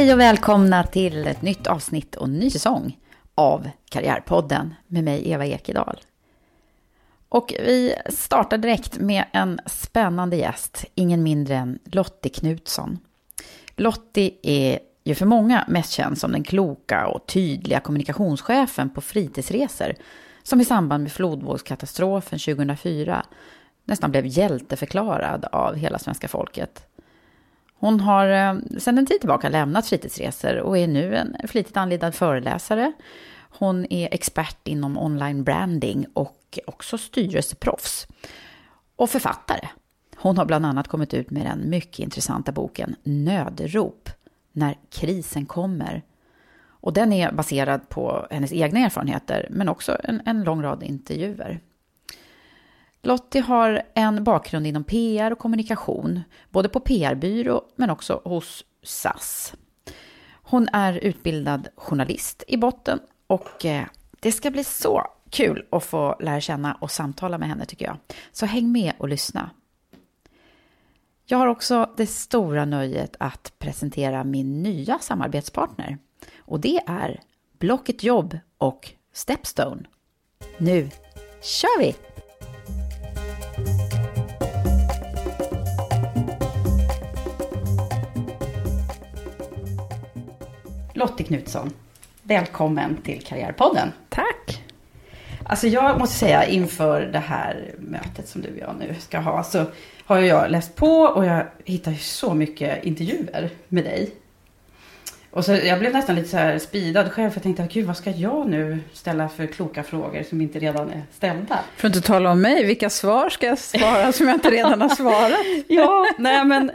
Hej och välkomna till ett nytt avsnitt och ny säsong av Karriärpodden med mig Eva Ekedal. Och vi startar direkt med en spännande gäst, ingen mindre än Lottie Knutsson. Lottie är ju för många mest känd som den kloka och tydliga kommunikationschefen på fritidsresor som i samband med flodvågskatastrofen 2004 nästan blev hjälteförklarad av hela svenska folket. Hon har eh, sedan en tid tillbaka lämnat fritidsresor och är nu en flitigt anlitad föreläsare. Hon är expert inom online branding och också styrelseproffs. Och författare. Hon har bland annat kommit ut med den mycket intressanta boken Nödrop, när krisen kommer. Och den är baserad på hennes egna erfarenheter, men också en, en lång rad intervjuer. Lottie har en bakgrund inom PR och kommunikation, både på PR-byrå men också hos SAS. Hon är utbildad journalist i botten och eh, det ska bli så kul att få lära känna och samtala med henne tycker jag. Så häng med och lyssna. Jag har också det stora nöjet att presentera min nya samarbetspartner och det är Blocket Jobb och Stepstone. Nu kör vi! Lottie Knutsson, välkommen till Karriärpodden. Tack. Alltså jag måste säga inför det här mötet som du och jag nu ska ha så har jag läst på och jag hittar så mycket intervjuer med dig. Och så jag blev nästan lite så här speedad själv för jag tänkte, gud vad ska jag nu ställa för kloka frågor som inte redan är ställda? För att inte tala om mig, vilka svar ska jag svara som jag inte redan har svarat? ja, nej men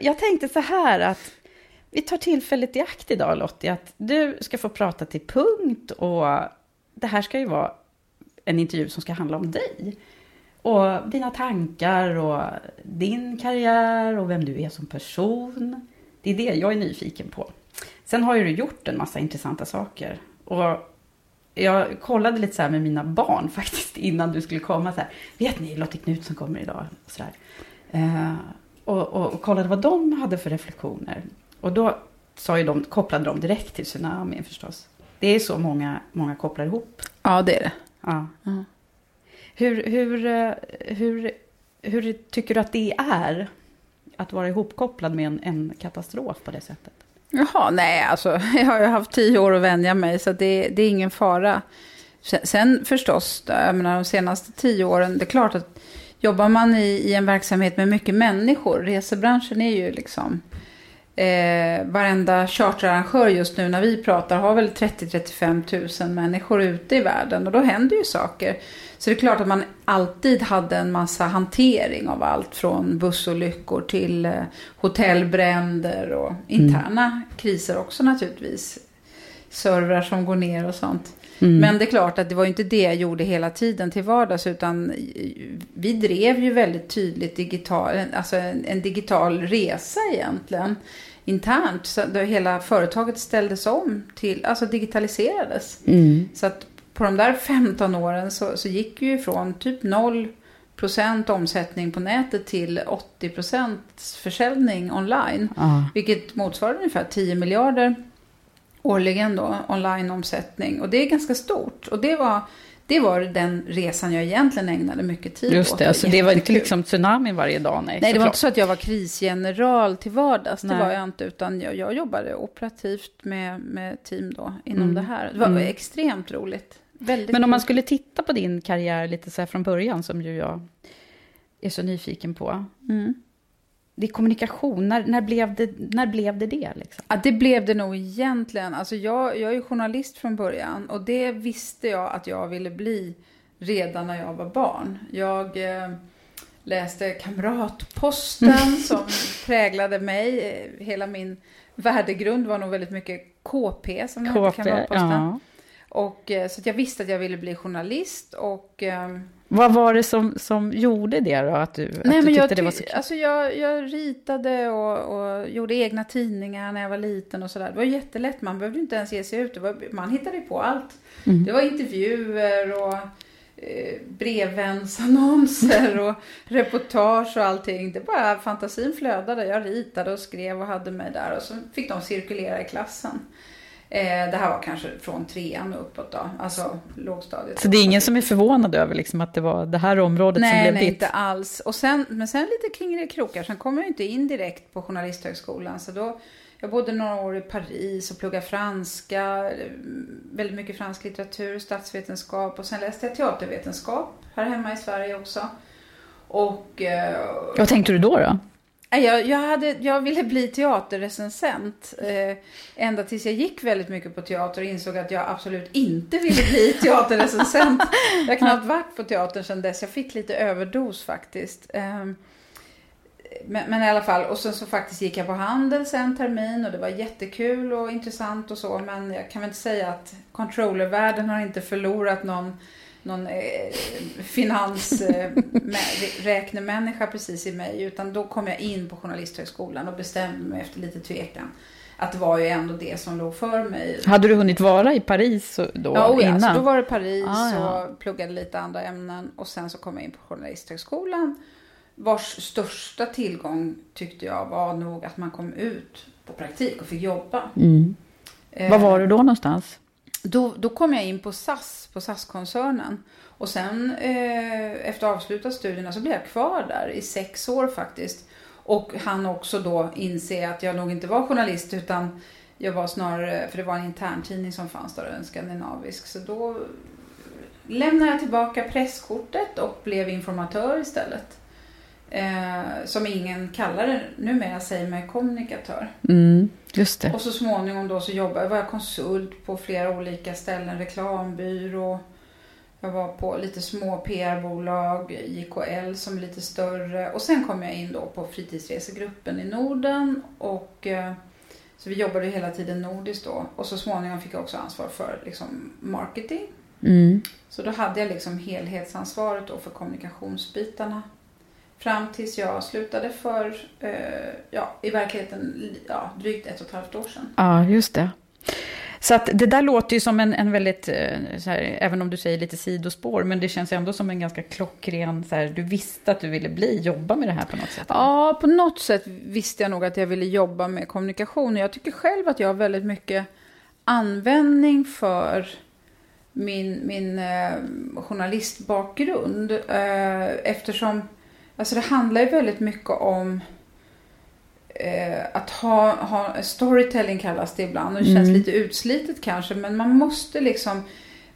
jag tänkte så här att vi tar tillfället i akt idag Lottie, att du ska få prata till punkt och det här ska ju vara en intervju som ska handla om dig. Och dina tankar och din karriär och vem du är som person. Det är det jag är nyfiken på. Sen har ju du gjort en massa intressanta saker. Och jag kollade lite så med mina barn faktiskt innan du skulle komma. Så här, Vet ni, Lottie Knutsson kommer idag. Så eh, och, och, och kollade vad de hade för reflektioner. Och då sa ju de, kopplade de direkt till tsunamin förstås. Det är så många, många kopplar ihop. Ja, det är det. Ja. Mm. Hur, hur, eh, hur, hur tycker du att det är? Att vara ihopkopplad med en, en katastrof på det sättet? Jaha, nej, alltså jag har ju haft tio år att vänja mig, så det, det är ingen fara. Sen, sen förstås, jag menar, de senaste tio åren, det är klart att jobbar man i, i en verksamhet med mycket människor, resebranschen är ju liksom Eh, varenda charterarrangör just nu när vi pratar har väl 30-35 000 människor ute i världen och då händer ju saker. Så det är klart att man alltid hade en massa hantering av allt från bussolyckor till eh, hotellbränder och interna mm. kriser också naturligtvis. Servrar som går ner och sånt. Mm. Men det är klart att det var inte det jag gjorde hela tiden till vardags utan vi drev ju väldigt tydligt digital, alltså en, en digital resa egentligen internt. Så då hela företaget ställdes om till, alltså digitaliserades. Mm. Så att på de där 15 åren så, så gick ju ifrån typ 0 procent omsättning på nätet till 80 procent försäljning online. Ah. Vilket motsvarar ungefär 10 miljarder årligen då, online-omsättning. Och det är ganska stort. Och det var, det var den resan jag egentligen ägnade mycket tid Just åt. det, alltså det var inte liksom tsunami varje dag? Nej, nej det var inte så att jag var krisgeneral till vardags. Nej. Det var jag inte. Utan jag, jag jobbade operativt med, med team då inom mm. det här. Det var mm. extremt roligt. Väldigt Men om man skulle titta på din karriär lite så här från början, som ju jag är så nyfiken på. Mm. Det är kommunikation, när, när, blev det, när blev det det? Liksom? Ja, det blev det nog egentligen. Alltså jag, jag är journalist från början och det visste jag att jag ville bli redan när jag var barn. Jag eh, läste Kamratposten som präglade mig. Hela min värdegrund var nog väldigt mycket KP som KP, hette Kamratposten. Ja. Och, eh, så jag visste att jag ville bli journalist. Och, eh, Vad var det som, som gjorde det då? Att du, att nej, du tyckte jag, det var så kul? Alltså jag, jag ritade och, och, gjorde egna tidningar när jag var liten och sådär. Det var jättelätt, man behövde inte ens ge sig ut. Var, man hittade på allt. Mm. Det var intervjuer och eh, brevvänsannonser och reportage och allting. Det bara fantasin flödade. Jag ritade och skrev och hade mig där och så fick de cirkulera i klassen. Eh, det här var kanske från trean och uppåt då, alltså lågstadiet. Så det är ingen som är förvånad över liksom att det var det här området nej, som blev nej, ditt? Nej, inte alls. Och sen, men sen lite krokar, sen kom jag inte in direkt på Journalisthögskolan. Så då, jag bodde några år i Paris och pluggade franska, väldigt mycket fransk litteratur, statsvetenskap och sen läste jag teatervetenskap här hemma i Sverige också. Och... Eh, Vad tänkte du då? då? Jag, jag, hade, jag ville bli teaterrecensent eh, ända tills jag gick väldigt mycket på teater och insåg att jag absolut inte ville bli teaterrecensent. jag har knappt varit på teatern sedan dess. Jag fick lite överdos faktiskt. Eh, men, men, i alla fall, och sen så faktiskt gick jag på Handels en termin och det var jättekul och intressant och så. Men jag kan väl inte säga att controllervärlden har inte förlorat någon någon eh, finansräknemänniska eh, precis i mig. Utan då kom jag in på Journalisthögskolan och bestämde mig efter lite tvekan. Att det var ju ändå det som låg för mig. Hade du hunnit vara i Paris då? Ja, oh ja innan? Så då var det Paris ah, ja. och pluggade lite andra ämnen. Och sen så kom jag in på Journalisthögskolan. Vars största tillgång tyckte jag var nog att man kom ut på praktik och fick jobba. Mm. Eh, Var var du då någonstans? Då, då kom jag in på SAS, på SAS-koncernen. Och sen eh, efter avslutade studierna så blev jag kvar där i sex år faktiskt. Och han också då inse att jag nog inte var journalist utan jag var snarare, för det var en interntidning som fanns där, en skandinavisk. Så då lämnade jag tillbaka presskortet och blev informatör istället. Eh, som ingen kallar det numera, säger mig kommunikatör. Mm, just det. Och så småningom då så jobbade, var jag konsult på flera olika ställen, reklambyrå. Jag var på lite små PR-bolag, JKL som är lite större. Och sen kom jag in då på fritidsresegruppen i Norden. Och, eh, så vi jobbade hela tiden nordiskt då. Och så småningom fick jag också ansvar för liksom, marketing. Mm. Så då hade jag liksom helhetsansvaret då för kommunikationsbitarna. Fram tills jag slutade för, eh, ja, i verkligheten, ja, drygt ett och ett halvt år sedan. Ja, just det. Så att det där låter ju som en, en väldigt, eh, så här, även om du säger lite sidospår, men det känns ändå som en ganska klockren, så här, du visste att du ville bli, jobba med det här på något sätt? Ja, på något sätt visste jag nog att jag ville jobba med kommunikation. Jag tycker själv att jag har väldigt mycket användning för min, min eh, journalistbakgrund. Eh, eftersom Alltså det handlar ju väldigt mycket om eh, att ha, ha, storytelling kallas det ibland och det känns mm. lite utslitet kanske men man måste liksom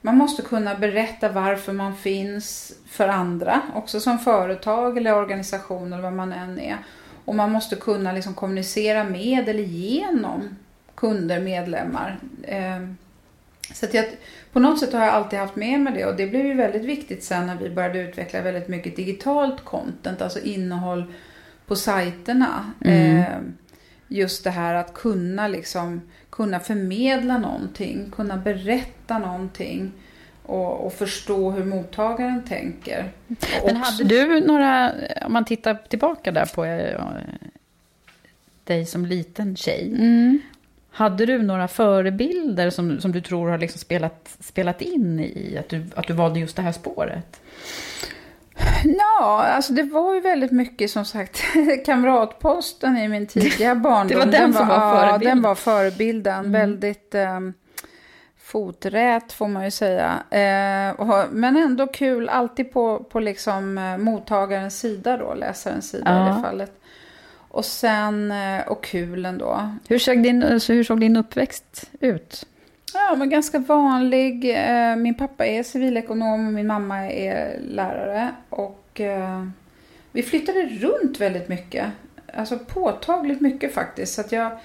man måste kunna berätta varför man finns för andra, också som företag eller organisation eller vad man än är. Och man måste kunna liksom kommunicera med eller genom kunder, medlemmar. Eh, så att jag, på något sätt har jag alltid haft med mig det och det blev ju väldigt viktigt sen när vi började utveckla väldigt mycket digitalt content, alltså innehåll på sajterna. Mm. Eh, just det här att kunna liksom kunna förmedla någonting, kunna berätta någonting och, och förstå hur mottagaren tänker. Och Men hade du några, om man tittar tillbaka där på eh, dig som liten tjej. Mm. Hade du några förebilder som, som du tror har liksom spelat, spelat in i att du, att du valde just det här spåret? Ja, alltså det var ju väldigt mycket som sagt Kamratposten i min tidiga barndom. Det var den som var Ja, förebilden. den var förebilden. Mm. Väldigt eh, foträt får man ju säga. Eh, och, men ändå kul, alltid på, på liksom eh, mottagarens sida då, läsarens sida i Ja. det fallet. Och sen, eh, och kul ändå. Hur såg din, alltså, hur såg din uppväxt ut? Ja, men ganska vanlig. Eh, min pappa är civilekonom och min mamma är lärare. Och eh, vi flyttade runt väldigt mycket. Alltså påtagligt mycket faktiskt. Så att jag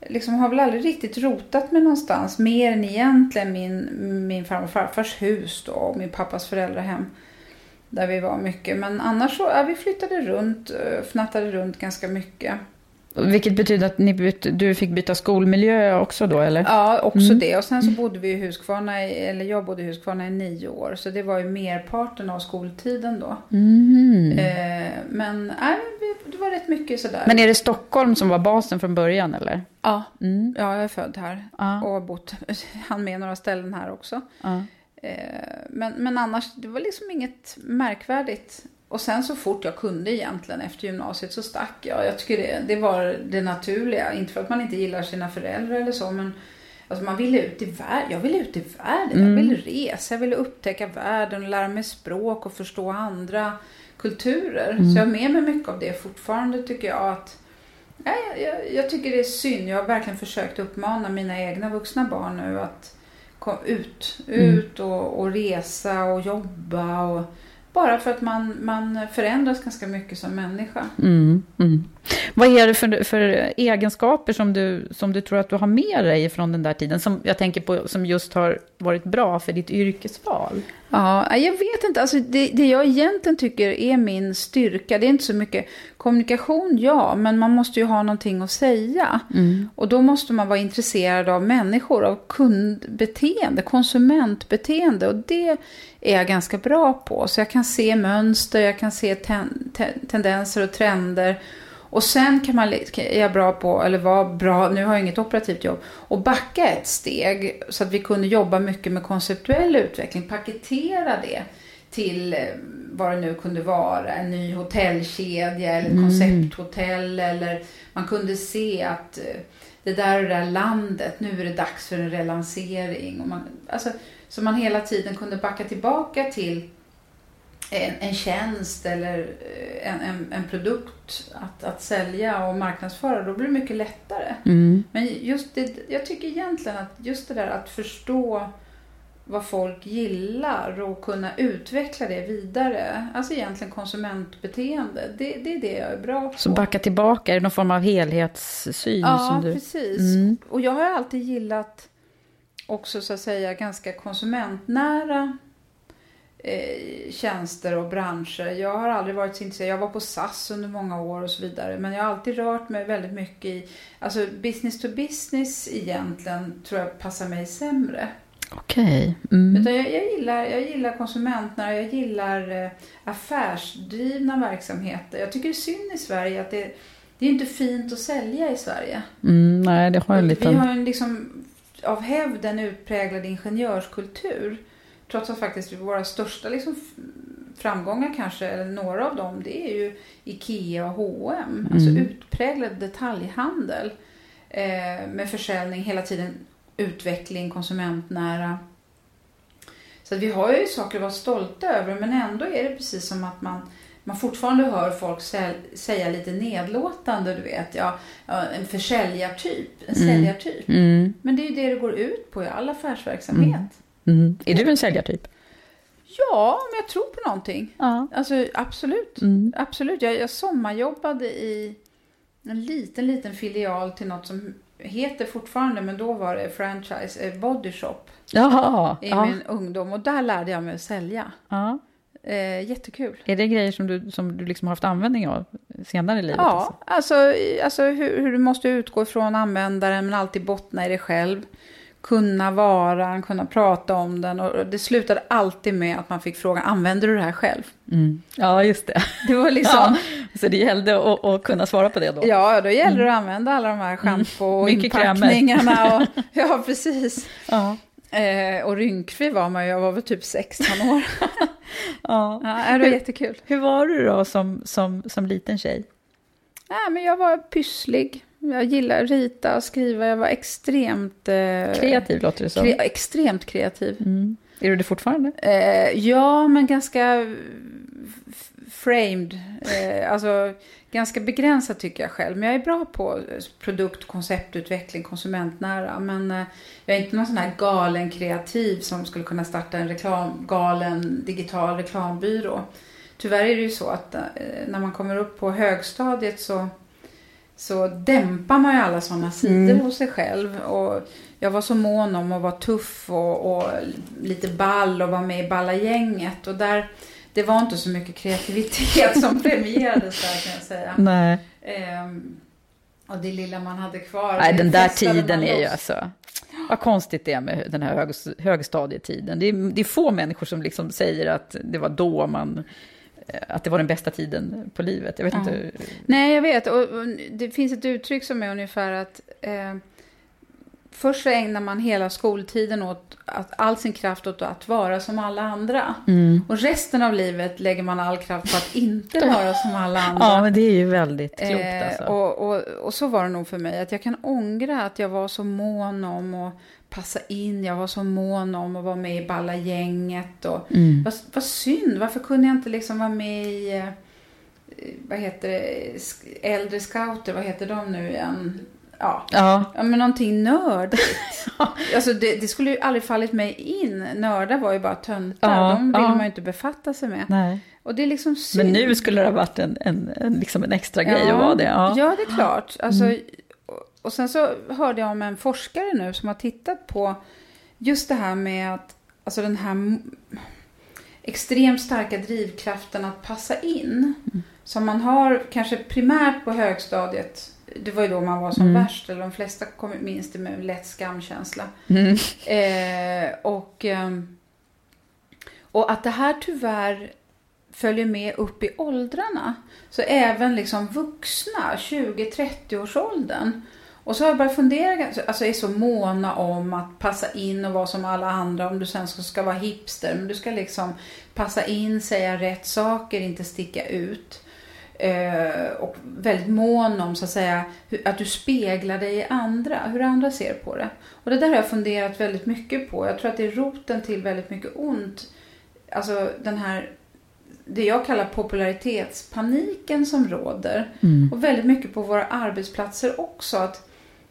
liksom har väl aldrig riktigt rotat mig någonstans. Mer än egentligen min, min farmor och farfars hus då och min pappas föräldrahem. Där vi var mycket. Men annars så, ja, vi flyttade runt, eh, fnattade runt ganska mycket. Vilket betyder att ni bytte, du fick byta skolmiljö också då, eller? Ja, också Mm. det. Och sen så bodde vi i Huskvarna, i, eller jag bodde i Huskvarna i nio år. Så det var ju merparten av skoltiden då. Mhm. Eh, men nej, det var rätt mycket sådär. Men är det Stockholm som var basen från början, eller? ja, Mm. ja, jag är född här Ja. och har bott, han med några ställen här också. Ja. Eh, men, men annars, det var liksom inget märkvärdigt. Och sen så fort jag kunde egentligen efter gymnasiet så stack jag. Jag tycker det, det var det naturliga. Inte för att man inte gillar sina föräldrar eller så, men alltså man ville ut i världen. Jag ville ut i världen. Jag ville resa, jag ville upptäcka världen och lära mig språk och förstå andra kulturer. Så jag har med mig mycket av det fortfarande tycker jag. att Nej, jag, jag tycker det är synd. Jag har verkligen försökt uppmana mina egna vuxna barn nu att kom ut, ut och, och resa och jobba. Och, bara för att man, man förändras ganska mycket som människa. Mm, mm. Vad är det för, för egenskaper som du, som du tror att du har med dig från den där tiden? Som jag tänker på som just har varit bra för ditt yrkesval. Ja, jag vet inte. Alltså det, det jag egentligen tycker är min styrka, det är inte så mycket kommunikation, ja, men man måste ju ha någonting att säga. Och då måste man vara intresserad av människor, av kundbeteende, konsumentbeteende. Och det är jag ganska bra på. Så jag kan se mönster, jag kan se ten, te, tendenser och trender. Och sen kan man, är jag bra på, eller var bra, nu har jag inget operativt jobb, och backa ett steg så att vi kunde jobba mycket med konceptuell utveckling, paketera det till eh, vad det nu kunde vara, en ny hotellkedja eller ett koncepthotell eller man kunde se att eh, det där och det där landet, nu är det dags för en relansering. Och man, alltså, så man hela tiden kunde backa tillbaka till en, en tjänst eller eh, en, en, en produkt att, att sälja och marknadsföra, då blir det mycket lättare. Men just det, jag tycker egentligen att just det där att förstå vad folk gillar och kunna utveckla det vidare, alltså egentligen konsumentbeteende, det, det är det jag är bra på. Så backa tillbaka, är det någon form av helhetssyn? Ja, som du... precis. Mm. Och jag har alltid gillat också så att säga ganska konsumentnära eh, tjänster och branscher. Jag har aldrig varit så intresserad. Jag var på SAS under många år och så vidare. Men jag har alltid rört mig väldigt mycket i, alltså business to business egentligen tror jag passar mig sämre. Okej. Mm. Utan jag, jag, gillar, jag gillar konsumenterna, jag gillar eh, affärsdrivna verksamheter. Jag tycker det är synd i Sverige att det, det är inte fint att sälja i Sverige. Mm, nej, det har jag lite... Vi har en liksom av hävd en utpräglad ingenjörskultur. Trots att faktiskt våra största liksom framgångar kanske, eller några av dem, det är ju Ikea och H&M. Alltså utpräglad detaljhandel. Eh, med försäljning hela tiden, utveckling, konsumentnära. Så vi har ju saker att vara stolta över, men ändå är det precis som att man man fortfarande hör folk säga lite nedlåtande, du vet, ja, en försäljartyp, en säljartyp. Mm, Men det är ju det det går ut på i all affärsverksamhet. mm. Är du en säljartyp? Ja, om jag tror på någonting. Ja. Alltså absolut. Mm. Absolut. Jag, jag sommarjobbade i en liten, liten filial till något som heter fortfarande, men då var det franchise, eh, Body Shop Jaha. i Ja. min ungdom. Och där lärde jag mig att sälja. ja. Eh, jättekul. Är det grejer som du, som du liksom har haft användning av senare i livet? Ja, alltså, i- alltså hur, hur du måste utgå ifrån användaren men alltid bottna i dig själv. Kunna varan, kunna prata om den och det slutade alltid med att man fick frågan, använder du det här själv? Mm. Ja, just det. Det var liksom, Ja, så det gällde att, att kunna svara på det då? ja då gäller det att använda alla de här schampo och krämer. inpackningarna. Och, ja, precis. Ja. Eh, och rynkfri var man ju, jag var väl typ 16 år. ja. Ja, det var jättekul. Hur var du då som, som, som liten tjej? Nej, men jag var pysslig. Jag gillar att rita och skriva. Jag var extremt... Eh, Kreativ låter det som. Kre- extremt kreativ. Mm. Är du det fortfarande? Eh, ja, men ganska framed. Eh, alltså ganska begränsat tycker jag själv. Men jag är bra på produkt, konceptutveckling, konsumentnära. Men eh, jag är inte någon sån här galen kreativ som skulle kunna starta en reklam, galen digital reklambyrå. Tyvärr är det ju så att eh, när man kommer upp på högstadiet så så dämpar man ju alla sådana sidor hos sig själv. Och jag var så mån om att vara tuff och, och lite ball och vara med i balla gänget. Och där, det var inte så mycket kreativitet som premierades där kan jag säga. Nej. Ehm, och det lilla man hade kvar. Nej, den där tiden är ju alltså... Vad konstigt det är med den här hög, högstadietiden. Det är, det är få människor som liksom säger att det var då man... eh, Att det var den bästa tiden på livet. Jag vet Ja. inte. Nej, jag vet. Och, och det finns ett uttryck som är ungefär att eh, först så ägnar man hela skoltiden åt att, all sin kraft åt att vara som alla andra. Mm. Och resten av livet lägger man all kraft på att inte vara som alla andra. Ja, men det är ju väldigt klokt Eh, alltså. och, och, och så var det nog för mig. Att jag kan ångra att jag var så mån om att passa in. Jag var så mån om att vara med i balla gänget. Och, Mm. vad, vad synd, varför kunde jag inte liksom vara med i, eh, vad heter det, äldre scouter, vad heter de nu igen? Ja, Ja, ja men någonting nördigt. alltså det, det skulle ju aldrig fallit mig in. Nördar var ju bara töntar, Ja, de ville ja. man ju inte befatta sig med. nej. Och det är liksom synd. Men nu skulle det ha varit en, en, en, liksom en extra grej att vara det. Ja. ja, det är klart. Alltså, och- Och sen så hörde jag om en forskare nu som har tittat på just det här med att alltså den här extremt starka drivkraften att passa in. Som man har kanske primärt på högstadiet. Det var ju då man var som Mm. värst, eller de flesta kommer minns det med en lätt skamkänsla. Mm. Eh, och, ehm, och att det här tyvärr följer med upp i åldrarna. Så även liksom vuxna, 20-30-årsåldern. Och så har jag börjat fundera, alltså är så måna om att passa in och vara som alla andra. Om du sen ska, ska vara hipster, men du ska liksom passa in, säga rätt saker, inte sticka ut. Eh, och väldigt mån om så att säga att du speglar dig i andra, hur andra ser på det. Och det där har jag funderat väldigt mycket på. Jag tror att det är roten till väldigt mycket ont. Alltså den här, det jag kallar popularitetspaniken som råder. Mm. Och väldigt mycket på våra arbetsplatser också. Att,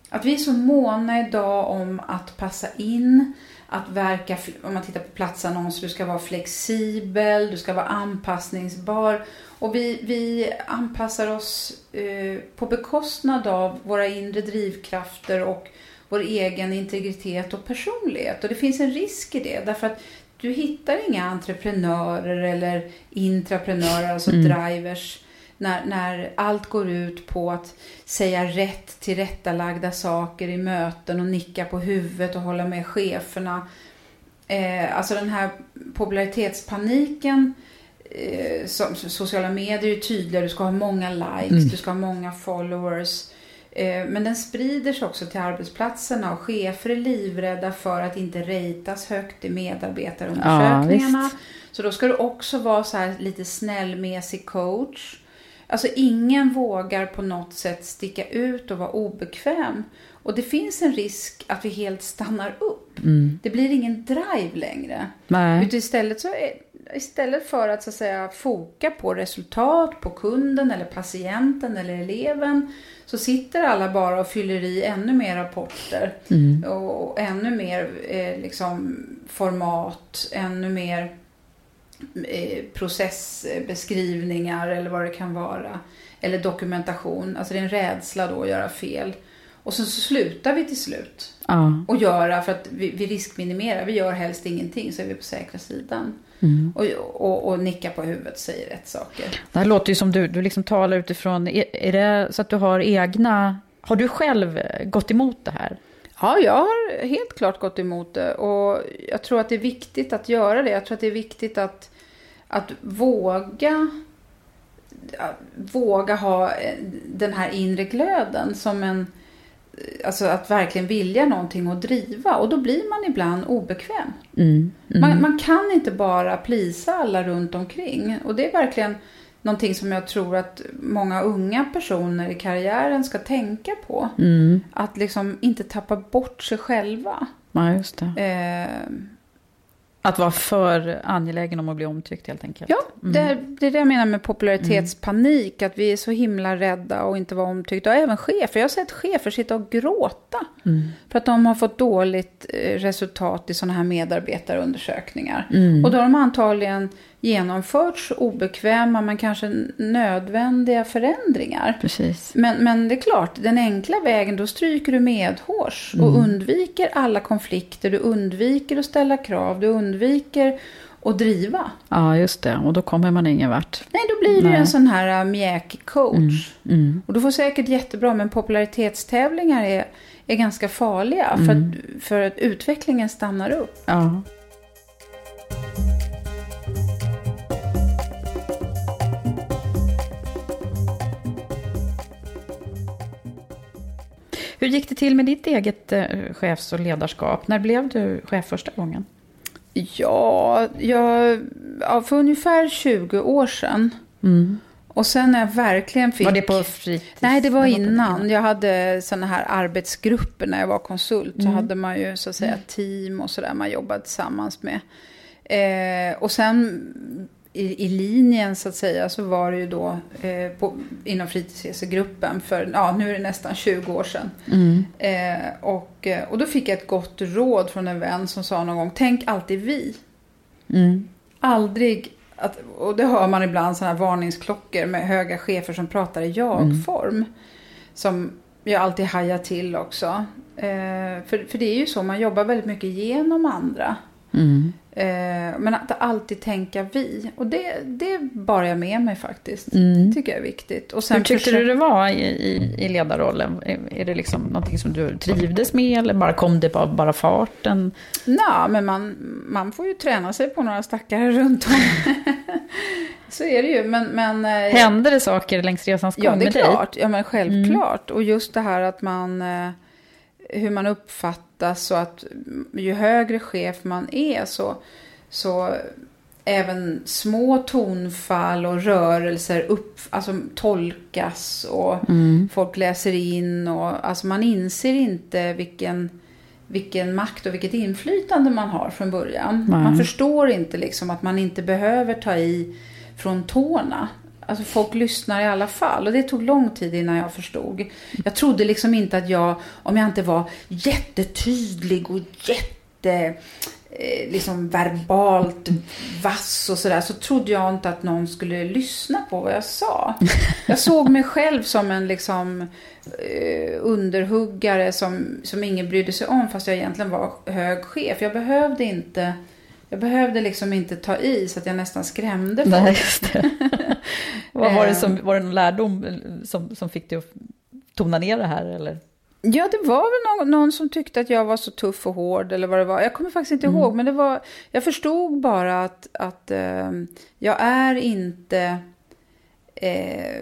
att vi är så måna idag om att passa in, att verka, om man tittar på platsannonser, du ska vara flexibel, du ska vara anpassningsbar. Och vi, vi anpassar oss eh, på bekostnad av våra inre drivkrafter och vår egen integritet och personlighet. Och det finns en risk i det, därför att du hittar inga entreprenörer eller intraprenörer, alltså Mm. drivers, när, när allt går ut på att säga rätt tillrättalagda saker i möten och nicka på huvudet och hålla med cheferna. Eh, alltså den här popularitetspaniken eh, som sociala medier är tydliga, du ska ha många likes, Mm. du ska ha många followers. Eh, men den sprider sig också till arbetsplatserna och chefer är livrädda för att inte ratas högt i medarbetarundersökningarna. Ja, så då ska du också vara så här lite snällmässig coach. Alltså ingen vågar på något sätt sticka ut och vara obekväm. Och det finns en risk att vi helt stannar upp. Mm. Det blir ingen drive längre. Nej. Utan istället, så är, istället för att så att säga foka på resultat, på kunden eller patienten eller eleven så sitter alla bara och fyller i ännu mer rapporter Mm. och, och ännu mer eh, liksom format, ännu mer processbeskrivningar eller vad det kan vara. eller dokumentation. Alltså det är en rädsla då att göra fel. Och sen så slutar vi till slut. Ja. Och göra för att vi, vi riskminimerar. Vi gör helst ingenting så är vi på säkra sidan. Mm. Och, och, och nickar på huvudet och säger rätt saker. Det här låter ju som du, du liksom talar utifrån, är, är det så att du har egna, har du själv gått emot det här? Ja, jag har helt klart gått emot det. Och jag tror att det är viktigt att göra det. Jag tror att det är viktigt att, att våga, våga ha eh, den här inre glöden som en... Alltså att verkligen vilja någonting och driva. Och då blir man ibland obekväm. Mm. Mm. Man, man kan inte bara plisa alla runt omkring. Och det är verkligen någonting som jag tror att många unga personer i karriären ska tänka på. Mm. Att liksom inte tappa bort sig själva. Ja, just det. Eh, Att vara för angelägen om att bli omtyckt helt enkelt. ja, det, är, det är det jag menar med popularitetspanik. Att vi är så himla rädda och inte vara omtyckta. Och även chefer. Jag har sett chefer sitta och gråta. För att de har fått dåligt eh, resultat i sådana här medarbetarundersökningar. Och då har de antagligen genomfört obekväma men kanske nödvändiga förändringar. Precis. Men, men det är klart, den enkla vägen, då stryker du medhårs och undviker alla konflikter, du undviker att ställa krav, du undviker att driva. Ja, just det. Och då kommer man ingen vart. Nej, då blir du Nej. en sån här uh, mjäkig coach. Mm. Och du får säkert jättebra, men popularitetstävlingar är, är ganska farliga för, att, för att utvecklingen stannar upp. Ja. Hur gick det till med ditt eget eh, chefs och ledarskap? När blev du chef första gången? Ja, jag, ja, för ungefär 20 år sedan. Och sen när jag verkligen fick... Var det på fritids? Nej, det var innan. Jag hade sådana här arbetsgrupper när jag var konsult. Så hade man ju så att säga team och sådär man jobbade tillsammans med. Eh, och sen i, i linjen så att säga så var det ju då eh, på, inom fritidsresegruppen för, ja nu är det nästan 20 år sedan. Eh, och, eh, och då fick jag ett gott råd från en vän som sa någon gång, tänk alltid vi. Mm. Aldrig, att, och det hör man ibland sådana här varningsklockor med höga chefer som pratar i jag-form. Som jag alltid hajar till också. Eh, för, för det är ju så, man jobbar väldigt mycket genom andra. Mm. Eh, men att alltid tänka vi. Och det, det bar jag med mig faktiskt. Mm. Det tycker jag är viktigt. Och sen Hur tyckte försök- du det var i, i, i ledarrollen? Är, är det liksom någonting som du trivdes med eller bara kom det av bara farten? Nå, men man, man får ju träna sig på några stackare runt om. så är det ju. Men, men, eh, Hände det saker längs resans gång Ja, det är med dig? klart. Ja, men självklart. Och just det här att man... Hur man uppfattas och att ju högre chef man är så... så även små tonfall och rörelser upp, alltså, tolkas och folk läser in. Och, alltså man inser inte vilken, vilken makt och vilket inflytande man har från början. Nej. Man förstår inte liksom att man inte behöver ta i från tårna. Alltså folk lyssnar i alla fall. Och det tog lång tid innan jag förstod. Jag trodde liksom inte att jag, om jag inte var jättetydlig och jätte eh, liksom verbalt vass och sådär så trodde jag inte att någon skulle lyssna på vad jag sa. Jag såg mig själv som en liksom eh, underhuggare som, som ingen brydde sig om fast jag egentligen var hög chef. Jag behövde inte jag behövde liksom inte ta i så att jag nästan skrämde folk. Nej, just det. Vad var det Eh. som, var det någon lärdom som, som fick dig att tona ner det här eller? Ja, det var väl någon, någon som tyckte att jag var så tuff och hård eller vad det var. Jag kommer faktiskt inte ihåg, men det var, jag förstod bara att, att eh, jag är inte... Eh,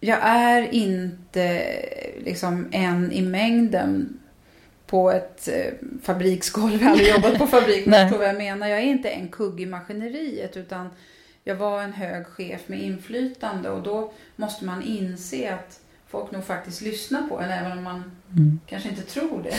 jag är inte eh, liksom en i mängden på ett eh, fabriksgolv. Jag har aldrig jobbat på fabrik, men tror vad jag menar. Jag är inte en kugg i maskineriet, utan jag var en hög chef med inflytande och då måste man inse att folk nog faktiskt lyssnar på en, även om man kanske inte tror det.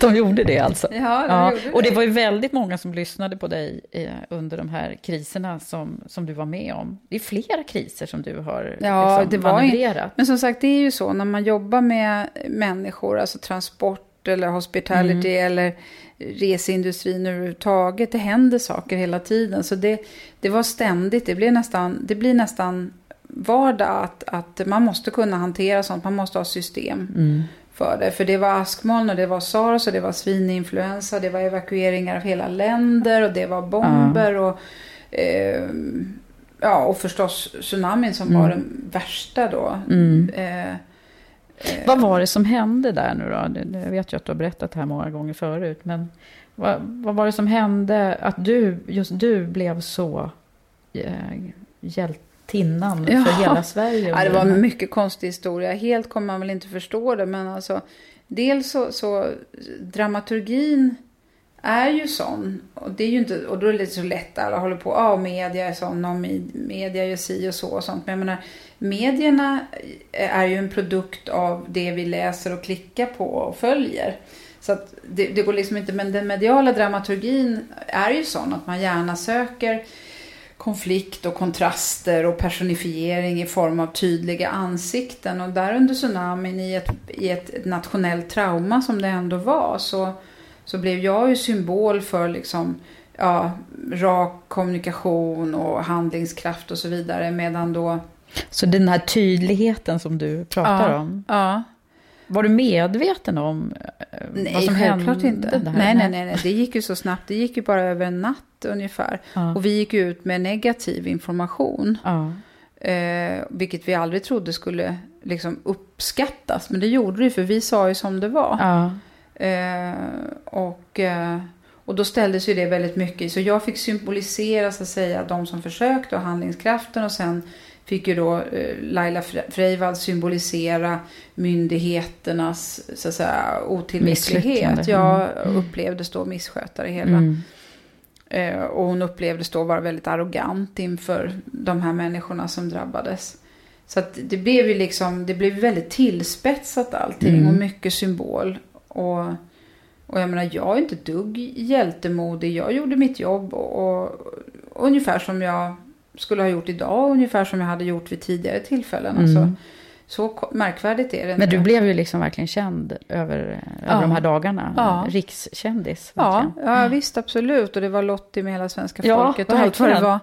De gjorde det alltså? Ja, de Ja, gjorde och det var ju väldigt många som lyssnade på dig eh, under de här kriserna som, som du var med om. Det är flera kriser som du har Ja, liksom, det var ju- manövrerat. Men som sagt, det är ju så när man jobbar med människor, alltså transport eller hospitality eller reseindustrin överhuvudtaget. Det händer saker hela tiden. Så det, det var ständigt, det blir nästan, det blir nästan vardag att, att man måste kunna hantera sånt. Man måste ha system Mm. för det. För det var askmoln och det var sars och det var svininfluensa. Det var evakueringar av hela länder och det var bomber. och eh, Ja, och förstås tsunamin som Mm. var den värsta då. Mm. Eh, Vad var det som hände där nu då? Jag vet ju att du har berättat det här många gånger förut. Men vad, vad var det som hände att du, just du blev så eh, hjältinnan Ja. för hela Sverige? Ja, det var en mycket konstig historia. Helt kommer man väl inte förstå det, men alltså dels så, så dramaturgin är ju sån. Och, det är ju inte, och då är det lite så lätt, alla håller på, ja media är sån och med- media gör si och så och sånt. Men jag menar, medierna är ju en produkt av det vi läser och klickar på och följer. Så att det, det går liksom inte, men den mediala dramaturgin är ju sån att man gärna söker konflikt och kontraster och personifiering i form av tydliga ansikten. Och där under tsunamin i ett, i ett nationellt trauma som det ändå var så, så blev jag ju symbol för liksom, ja, rak kommunikation och handlingskraft och så vidare. Medan då... Så den här tydligheten som du pratar Ja. om. Ja, Var du medveten om eh, nej, vad som självklart hände? inte. det här? Nej, nej, nej, nej, det gick ju så snabbt. Det gick ju bara över en natt ungefär. Ja. Och vi gick ut med negativ information. Ja. Eh, vilket vi aldrig trodde skulle liksom uppskattas. Men det gjorde det för vi sa ju som det var. Ja. Eh, och, eh, och då ställdes ju det väldigt mycket. Så jag fick symbolisera så att säga de som försökte och handlingskraften. Och sen fick ju då eh, Laila Fre- Freivalds symbolisera myndigheternas så att säga, otillräcklighet. Jag upplevdes då missköta det hela. Mm. Eh, och hon upplevdes då vara väldigt arrogant inför de här människorna som drabbades. Så att det blev ju liksom, det blev väldigt tillspetsat allting Mm. och mycket symbol. Och, och jag menar, jag är inte dugg hjältemodig. Jag gjorde mitt jobb och, och ungefär som jag skulle ha gjort idag ungefär som jag hade gjort vid tidigare tillfällen. Mm. Alltså, så märkvärdigt är det Men inte. du blev ju liksom verkligen känd över, Ja. över de här dagarna. Ja. Rikskändis. Ja, ja visst absolut. Och det var Lottie med hela svenska Ja, folket och allt vad det var.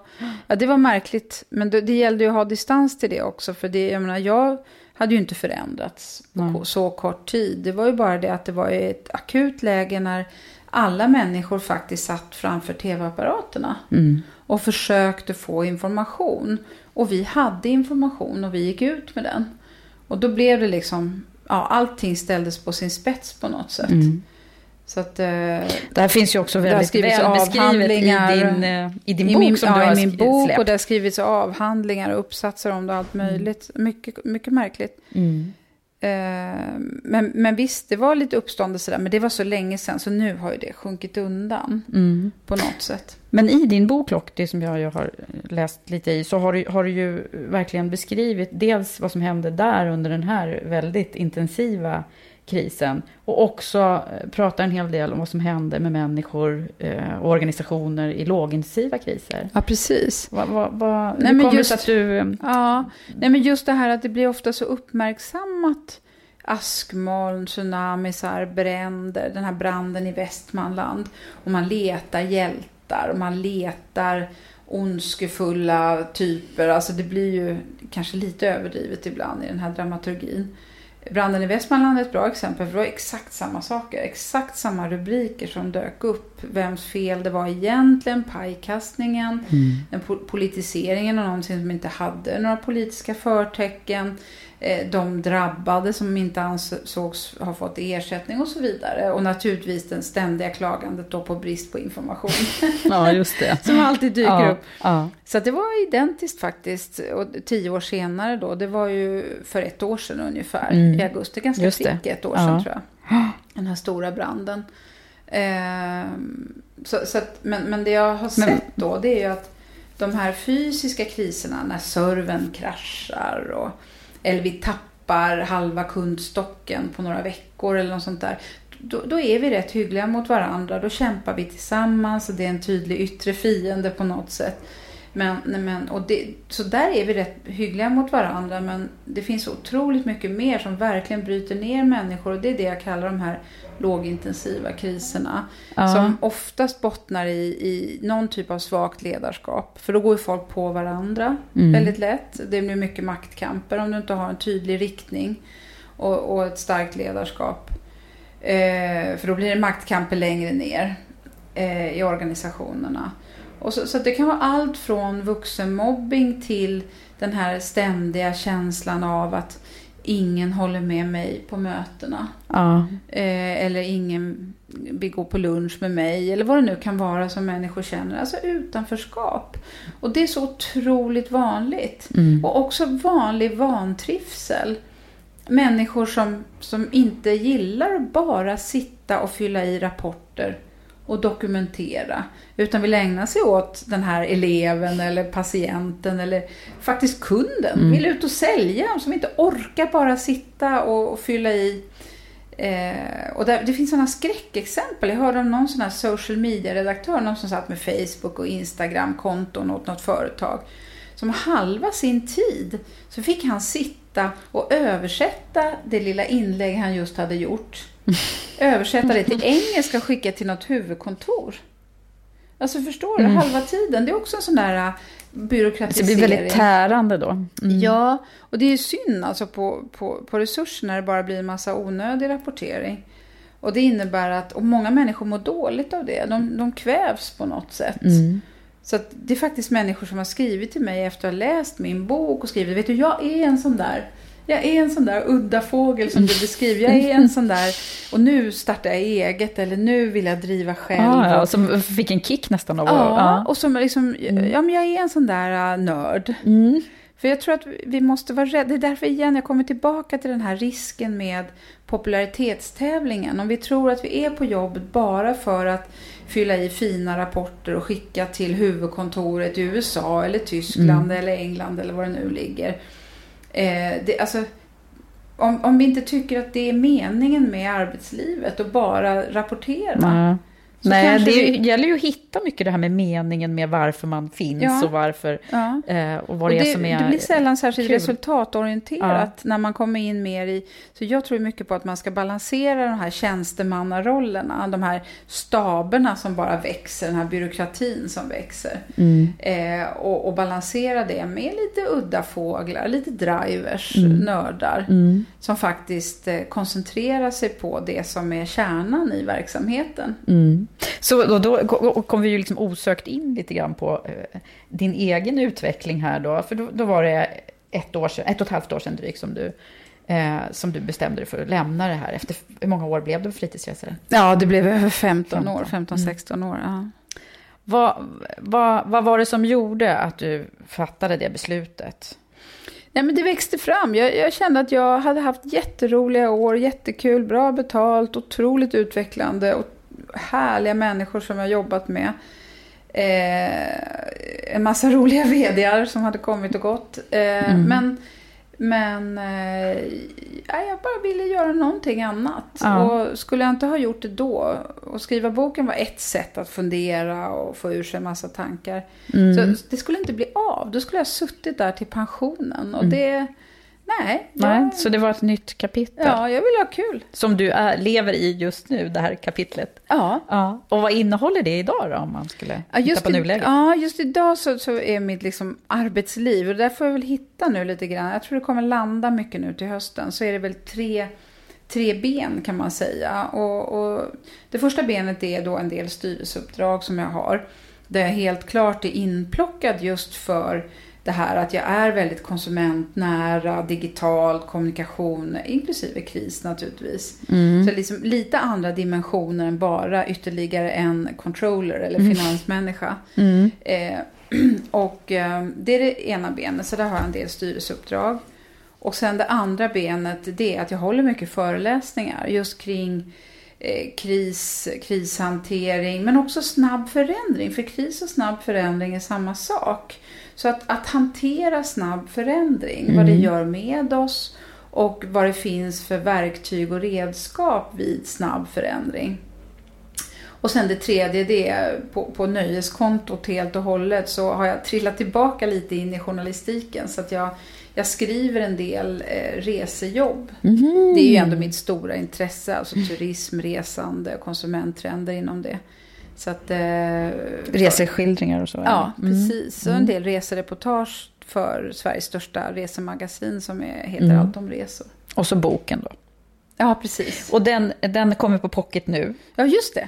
Ja, det var märkligt. Men det, det gällde ju att ha distans till det också. För det, jag menar, jag hade ju inte förändrats på ko- så kort tid. Det var ju bara det att det var ett akut läge när alla människor faktiskt satt framför tv-apparaterna Mm. och försökte få information. Och vi hade information och vi gick ut med den. Och då blev det liksom, ja, allting ställdes på sin spets på något sätt. Mm. Så att... Eh, Det här finns ju också väldigt väl beskrivet i din, i din I bok min, som ja, du har i min bok släppt. och det har skrivits avhandlingar och uppsatser om det allt möjligt. Mycket, mycket märkligt. Mm. Eh, men, men visst, det var lite uppståndelse där. Men det var så länge sedan så nu har ju det sjunkit undan Mm. på något sätt. Men i din bok, Lock, som jag ju har läst lite i, så har du, har du ju verkligen beskrivit dels vad som hände där under den här väldigt intensiva krisen. Och också eh, pratar en hel del om vad som hände med människor eh, och organisationer i lågintensiva kriser. Ja, precis. Vad, vad, vad, Nej, men just- att du... eh, Ja, nej men just det här att det blir ofta så uppmärksammat. Askmoln, tsunamisar, bränder, den här branden i Västmanland. Och man letar hjältar och man letar ondskefulla typer. Alltså det blir ju kanske lite överdrivet ibland i den här dramaturgin. Branden i Västmanland är ett bra exempel för det var exakt samma saker. Exakt samma rubriker som dök upp. Vems fel det var egentligen, pajkastningen, den po- politiseringen av någonting som inte hade några politiska förtecken. Eh, De drabbade som inte ansågs ha fått ersättning och så vidare. Och naturligtvis den ständiga klagandet då på brist på information. Ja, just det. som alltid dyker ja, upp. Ja. Så det var identiskt faktiskt. Och tio år senare då, det var ju för ett år sedan ungefär. Mm. I augusti, ganska Just prick ett år Ja. sedan tror jag. Den här stora branden. Ehm, så, så att, men, men det jag har Men- sett då, det är ju att de här fysiska kriserna, när servern kraschar och eller vi tappar halva kundstocken på några veckor eller något sånt där. Då, då är vi rätt hyggliga mot varandra. Då kämpar vi tillsammans och det är en tydlig yttre fiende på något sätt. Men, men, och det, så där är vi rätt hyggliga mot varandra men det finns otroligt mycket mer som verkligen bryter ner människor och det är det jag kallar de här lågintensiva kriserna. Ja. Som oftast bottnar i, i någon typ av svagt ledarskap. För då går ju folk på varandra mm. väldigt lätt. Det blir mycket maktkamper om du inte har en tydlig riktning och, och ett starkt ledarskap. Eh, för då blir det maktkamper längre ner eh, i organisationerna. Och så, så det kan vara allt från vuxenmobbing till den här ständiga känslan av att ingen håller med mig på mötena. Ja. Eh, eller ingen vill gå på lunch med mig. Eller vad det nu kan vara som människor känner. Alltså utanförskap. Och det är så otroligt vanligt. Mm. Och också vanlig vantrivsel. Människor som, som inte gillar att bara sitta och fylla i rapporter och dokumentera. Utan vill ägna sig åt den här eleven eller patienten eller faktiskt kunden. Mm. Vill ut och sälja, som inte orkar bara sitta och, och fylla i. Eh, och där, det finns sådana skräckexempel. Jag hörde om någon sån här social media-redaktör, någon som satt med Facebook och Instagram-konton åt något företag. Som halva sin tid så fick han sitta och översätta det lilla inlägg han just hade gjort översätta det till engelska och skicka till något huvudkontor. Alltså förstår du? Mm. Halva tiden. Det är också en sån där byråkratisering. Det blir väldigt tärande då. Mm. Ja, och det är synd alltså på, på, på resurser när det bara blir en massa onödig rapportering. Och det innebär att, och många människor mår dåligt av det. De, de kvävs på något sätt. Mm. Så det är faktiskt människor som har skrivit till mig efter att ha läst min bok och skrivit, vet du, jag är en sån där jag är en sån där udda fågel som du beskriver. Jag är en sån där, och nu startar jag eget eller nu vill jag driva själv. Ah, ja, och som fick en kick nästan av. Ja, ja, och som liksom, mm. ja men jag är en sån där uh, nörd. Mm. För jag tror att vi måste vara rädda. Det är därför igen jag kommer tillbaka till den här risken med popularitetstävlingen. Om vi tror att vi är på jobbet bara för att fylla i fina rapporter och skicka till huvudkontoret i USA eller Tyskland mm. eller England eller var det nu ligger Eh, det, alltså, om, om vi inte tycker att det är meningen med arbetslivet och bara rapportera. Mm. Nej, det vi... gäller ju att hitta mycket det här med meningen med varför man finns ja. och varför ja. eh, och vad och det, det, är som är Det blir sällan särskilt kul. resultatorienterat ja. när man kommer in mer i... Så jag tror mycket på att man ska balansera de här tjänstemannarollerna, de här staberna som bara växer, den här byråkratin som växer. Mm. Eh, och, och, balansera det med lite udda fåglar, lite drivers, mm. nördar, mm. som faktiskt eh, koncentrerar sig på det som är kärnan i verksamheten. Mm. Så då, då kom vi ju liksom osökt in lite grann på eh, din egen utveckling här då. För då, då, var det ett, år sedan, ett och ett halvt år sedan drygt som du, eh, som du bestämde dig för att lämna det här. Efter hur många år blev du fritidsresare? Ja, det blev över 15, 15. år, 15-16 mm. år. Ja. Vad, vad, vad var det som gjorde att du fattade det beslutet? Nej, men det växte fram. Jag, jag, kände att jag hade haft jätteroliga år, jättekul, bra betalt, otroligt utvecklande och härliga människor som jag jobbat med. Eh, en massa roliga vdar som hade kommit och gått. Eh, mm. Men, men eh, jag bara ville göra någonting annat. Ja. Och skulle jag inte ha gjort det då, och skriva boken var ett sätt att fundera och få ur sig en massa tankar. Mm. Så det skulle inte bli av. Då skulle jag ha suttit där till pensionen. Och mm. det Nej. Nej jag... Så det var ett nytt kapitel? Ja, jag vill ha kul. Som du är, lever i just nu, det här kapitlet? Ja. ja. Och vad innehåller det idag då, om man skulle ja, titta på nuläget? Ja, just idag så, så är mitt liksom arbetsliv, och där får jag väl hitta nu lite grann. Jag tror det kommer landa mycket nu till hösten. Så är det väl tre tre ben kan man säga. Och, och, det första benet är då en del styrelseuppdrag som jag har. Där jag helt klart är inplockad just för det här att jag är väldigt konsumentnära, digital kommunikation, inklusive kris naturligtvis. Mm. Så liksom lite andra dimensioner än bara ytterligare en controller eller mm. finansmänniska. Mm. Eh, och eh, det är det ena benet, så där har jag en del styrelseuppdrag. Och sen det andra benet, det är att jag håller mycket föreläsningar just kring eh, kris, krishantering, men också snabb förändring. För kris och snabb förändring är samma sak. Så att, att hantera snabb förändring, mm. vad det mm. gör med oss och vad det finns för verktyg och redskap vid snabb förändring. Och sen det tredje, det är på, på nöjeskontot helt och hållet så har jag trillat tillbaka lite in i journalistiken. Så att jag, jag skriver en del eh, resejobb. Mm. Det är ju ändå mitt stora intresse, alltså turism, resande, konsumenttrender inom det. Så att, eh, Reseskildringar och så? Ja, mm. precis. Så en del resereportage för Sveriges största resemagasin som är, heter mm. Allt om resor. Och så boken då? Ja, precis. Och den, den kommer på pocket nu? Ja, just det.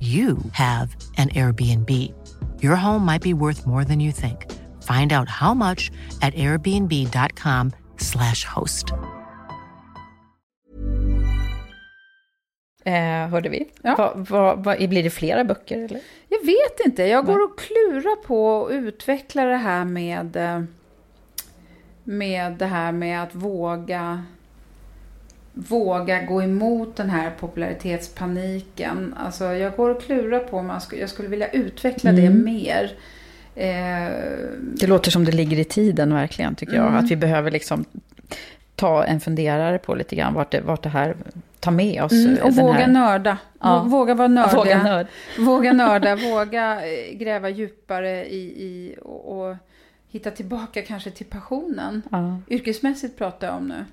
you have an Airbnb. Your home might be worth more than you think. Find out how much at airbnb.com slash host. Eh, hörde vi. Ja. Va, va, va, blir det flera böcker? Eller? Jag vet inte. Jag går och klurar på att utveckla det här med, eh, med det här med att våga våga gå emot den här popularitetspaniken. Alltså jag går och klurar på om jag skulle vilja utveckla mm. det mer. Eh, det låter som det ligger i tiden verkligen tycker jag. Mm. Att vi behöver liksom ta en funderare på lite grann vart det, vart det här tar med oss. Mm, och våga här... nörda. Ja. Våga vara nördiga. Våga, nörd. våga nörda, våga eh, gräva djupare i, i och, och, hitta tillbaka kanske till passionen. Ja. Yrkesmässigt pratar jag om nu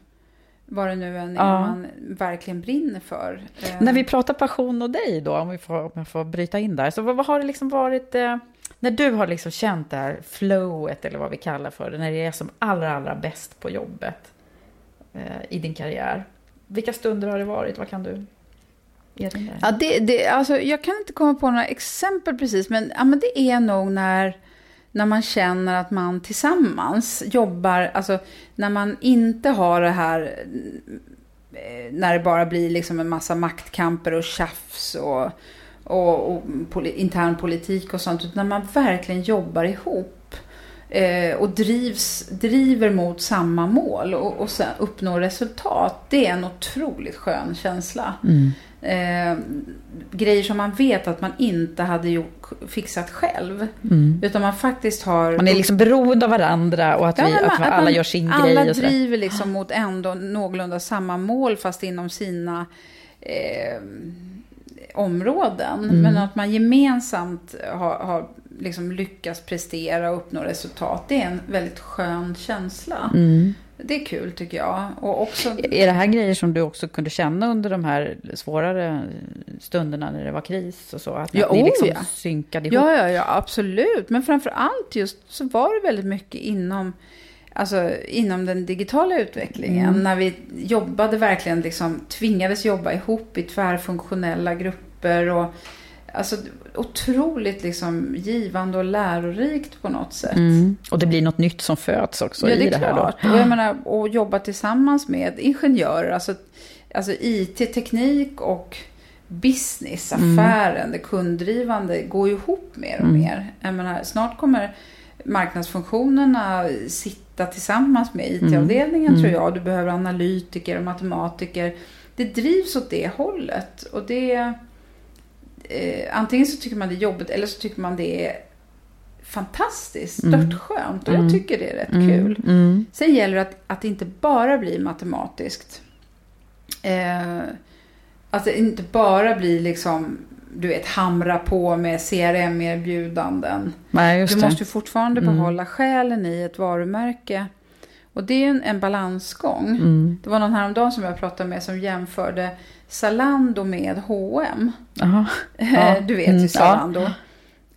vad det nu än är ja. man verkligen brinner för. Eh, när vi pratar passion och dig då, om, vi får, om jag får bryta in där, så vad, vad har det liksom varit, eh, när du har liksom känt det här flowet, eller vad vi kallar för det, när det är som allra, allra bäst på jobbet eh, i din karriär. Vilka stunder har det varit? Vad kan du erinra dig? Ja, det, det, alltså, jag kan inte komma på några exempel precis, men, ja, men det är nog när när man känner att man tillsammans jobbar, alltså när man inte har det här eh, när det bara blir liksom en massa maktkamper och tjafs och, och, och poli, intern politik och sånt. Utan när man verkligen jobbar ihop eh, och drivs, driver mot samma mål och, och sen uppnår resultat. Det är en otroligt skön känsla. Mm. Eh, grejer som man vet att man inte hade gjort, fixat själv. Mm. Utan man faktiskt har... Man är liksom beroende av varandra och att, Ja, vi, men att man- alla man- gör sin alla grej. Sådär. driver liksom mot ändå någorlunda samma mål fast inom sina eh, områden. Mm. Men att man gemensamt har, har liksom lyckats prestera och uppnå resultat. Det är en väldigt skön känsla. Mm. Det är kul tycker jag. Och också, Är det här grejer som du också kunde känna under de här svårare stunderna när det var kris och så? Att, Ja, att ni oh, liksom ja. synkade ihop? Ja, ja, ja, absolut. Men framför allt just så var det väldigt mycket inom, alltså, inom den digitala utvecklingen. Mm. När vi jobbade verkligen, liksom, tvingades jobba ihop i tvärfunktionella grupper. Och, alltså, otroligt liksom, givande och lärorikt på något sätt. Mm. Och det blir något nytt som föds också Ja, i det är det här klart. då. Och jag menar, och jobba tillsammans med ingenjörer, alltså, alltså IT, teknik och business, Mm. affären, det kunddrivande går ihop mer och Mm. mer. Jag menar, snart kommer marknadsfunktionerna sitta tillsammans med IT-avdelningen Mm. tror jag. Du behöver analytiker och matematiker. Det drivs åt det hållet. Och det... Eh, antingen så tycker man det är jobbigt eller så tycker man det är fantastiskt, Mm. störtskönt. Och Mm. jag tycker det är rätt Mm. kul. Mm. Sen gäller det att, att det inte bara blir matematiskt. Eh, att det inte bara blir liksom, du vet, hamra på med CRM-erbjudanden. Nej, Du måste ju fortfarande Mm. behålla själen i ett varumärke. Och det är en, en balansgång. Mm. Det var någon häromdagen som jag pratade med som jämförde Zalando med H&M. Aha. Ja. Du vet Mm, ju ja. Zalando.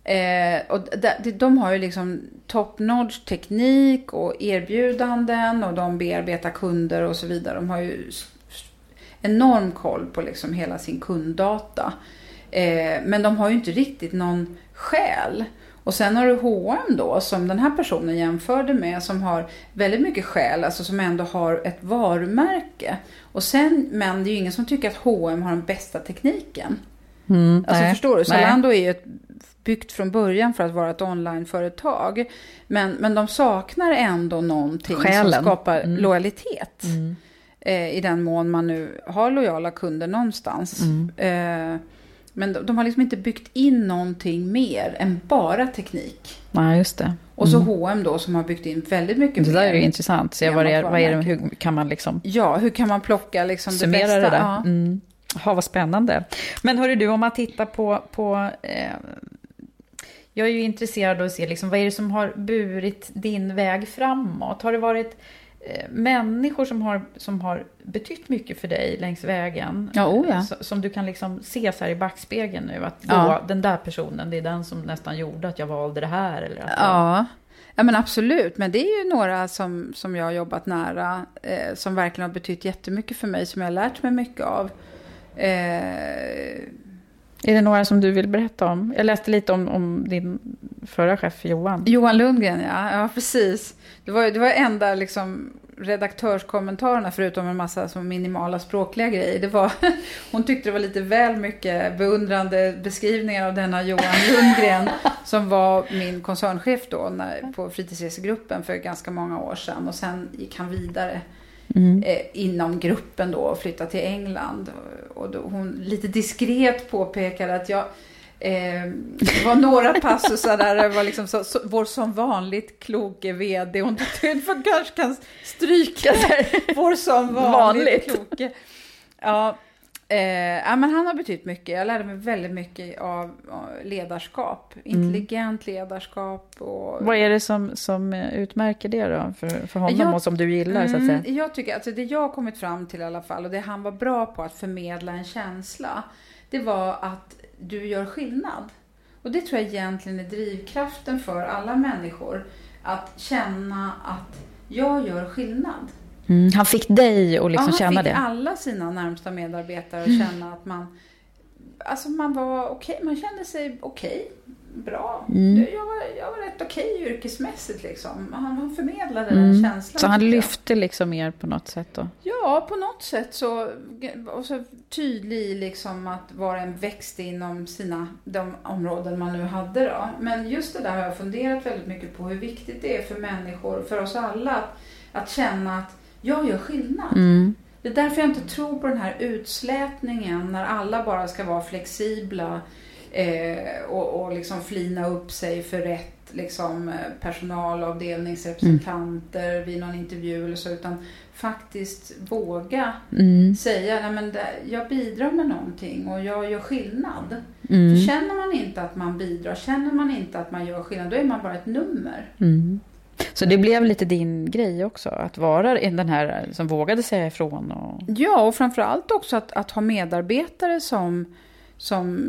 Eh, och de, de har ju liksom top notch teknik och erbjudanden och de bearbetar kunder och så vidare. De har ju enorm koll på liksom hela sin kunddata. Eh, men de har ju inte riktigt någon själ. Och sen har du H&M då, som den här personen jämförde med, som har väldigt mycket själ, alltså som ändå har ett varumärke. Och sen, men det är ju ingen som tycker att H&M har den bästa tekniken. Mm, Alltså nej. förstår du? Nej. Zalando är ju ett, byggt från början för att vara ett onlineföretag. Men, men de saknar ändå någonting Själen. som skapar Mm. lojalitet. Mm. Eh, I den mån man nu har lojala kunder någonstans. Mm. Eh, men de, de har liksom inte byggt in någonting mer än bara teknik. Nej, just det. Och så Mm. H&M då som har byggt in väldigt mycket Det mer. där är ju intressant. Se vad det är, vad är det, hur kan man liksom Ja, hur kan man plocka liksom det bästa? det där? Ja. Mm. Ja, vad spännande. Men hörru du, om man tittar på... på eh, jag är ju intresserad av att se liksom, vad är det som har burit din väg framåt? Har det varit människor som har, som har betytt mycket för dig längs vägen? Ja, oh ja. Eh, Som du kan liksom se så här i backspegeln nu, att då, Ja. den där personen, det är den som nästan gjorde att jag valde det här. Eller att Ja. ja, men absolut. Men det är ju några som, som jag har jobbat nära, eh, som verkligen har betytt jättemycket för mig, som jag har lärt mig mycket av. Eh, är det några som du vill berätta om? Jag läste lite om, om din förra chef Johan. Johan Lundgren, ja. Ja, precis. Det var, ju- det var enda liksom, redaktörskommentarerna, förutom en massa som minimala språkliga grejer. Det var, hon tyckte det var lite väl mycket beundrande beskrivningar av denna Johan Lundgren, som var min koncernchef då när, på fritidsresegruppen för ganska många år sedan. Och sen gick han vidare Mm. eh, inom gruppen då och flyttade till England. Och då hon lite diskret påpekade att jag Eh, det var några passusar där det var liksom så, så, vår som vanligt kloke vd. Hon tyckte man kanske kan stryka. Vår som vanligt, Vanligt. kloke. Ja, eh, ja, men han har betytt mycket. Jag lärde mig väldigt mycket av, ledarskap. Intelligent ledarskap. Och, Vad är det som, som utmärker det då för, för honom Jag- och som du gillar så att säga? Mm, jag tycker, alltså det jag har kommit fram till i alla fall och det han var bra på att förmedla en känsla. Det var att du gör skillnad. Och det tror jag egentligen är drivkraften för alla människor. Att känna att jag gör skillnad. Mm, han fick dig att liksom ja, han känna fick det? alla sina närmsta medarbetare att känna att man, alltså man var okej, man kände sig okej. bra. Mm. Jag, var, jag var rätt okej yrkesmässigt liksom. Han, han förmedlade Mm. den känslan. Så han lyfte liksom mer på något sätt då? Ja, på något sätt så, och så tydlig liksom att var en växte inom sina, de områden man nu hade då. Men just det där har jag funderat väldigt mycket på hur viktigt det är för människor, för oss alla, att, att känna att jag gör skillnad. Mm. Det är därför jag inte tror på den här utslätningen när alla bara ska vara flexibla eh, och, och liksom flina upp sig för rätt liksom, eh, personalavdelningsrepresentanter vid någon intervju eller så, utan faktiskt våga Mm. säga nej men det, jag bidrar med någonting och jag gör skillnad. Mm. För känner man inte att man bidrar, känner man inte att man gör skillnad, då är man bara ett nummer. Mm. Så det blev lite din grej också, att vara den här som vågade säga ifrån? Och... Ja, och framförallt också att, att ha medarbetare som, som,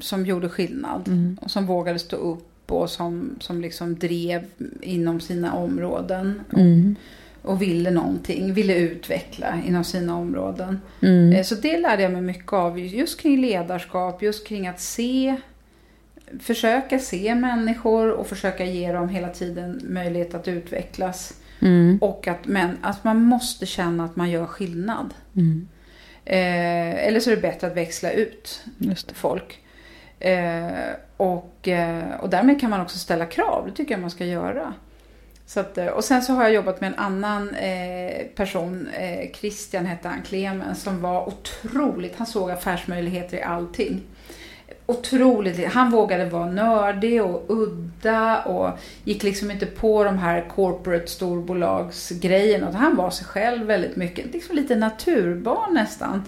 som gjorde skillnad. Mm. Och som vågade stå upp och som, som liksom drev inom sina områden. Mm. Och ville någonting, ville utveckla inom sina områden. Mm. Eh, Så det lärde jag mig mycket av, just kring ledarskap, just kring att se, försöka se människor och försöka ge dem hela tiden möjlighet att utvecklas. Mm. Och att, men, att man måste känna att man gör skillnad. Mm. Eh, eller så är det bättre att växla ut folk. Eh, och, eh, och därmed kan man också ställa krav, det tycker jag man ska göra. Så att, eh, och sen så har jag jobbat med en annan eh, person, eh, Christian hette han, Clemens, som var otroligt, han såg affärsmöjligheter i allting. Otroligt, han vågade vara nördig och udda och gick liksom inte på de här corporate storbolagsgrejerna. Han var sig själv väldigt mycket, liksom lite naturbarn nästan.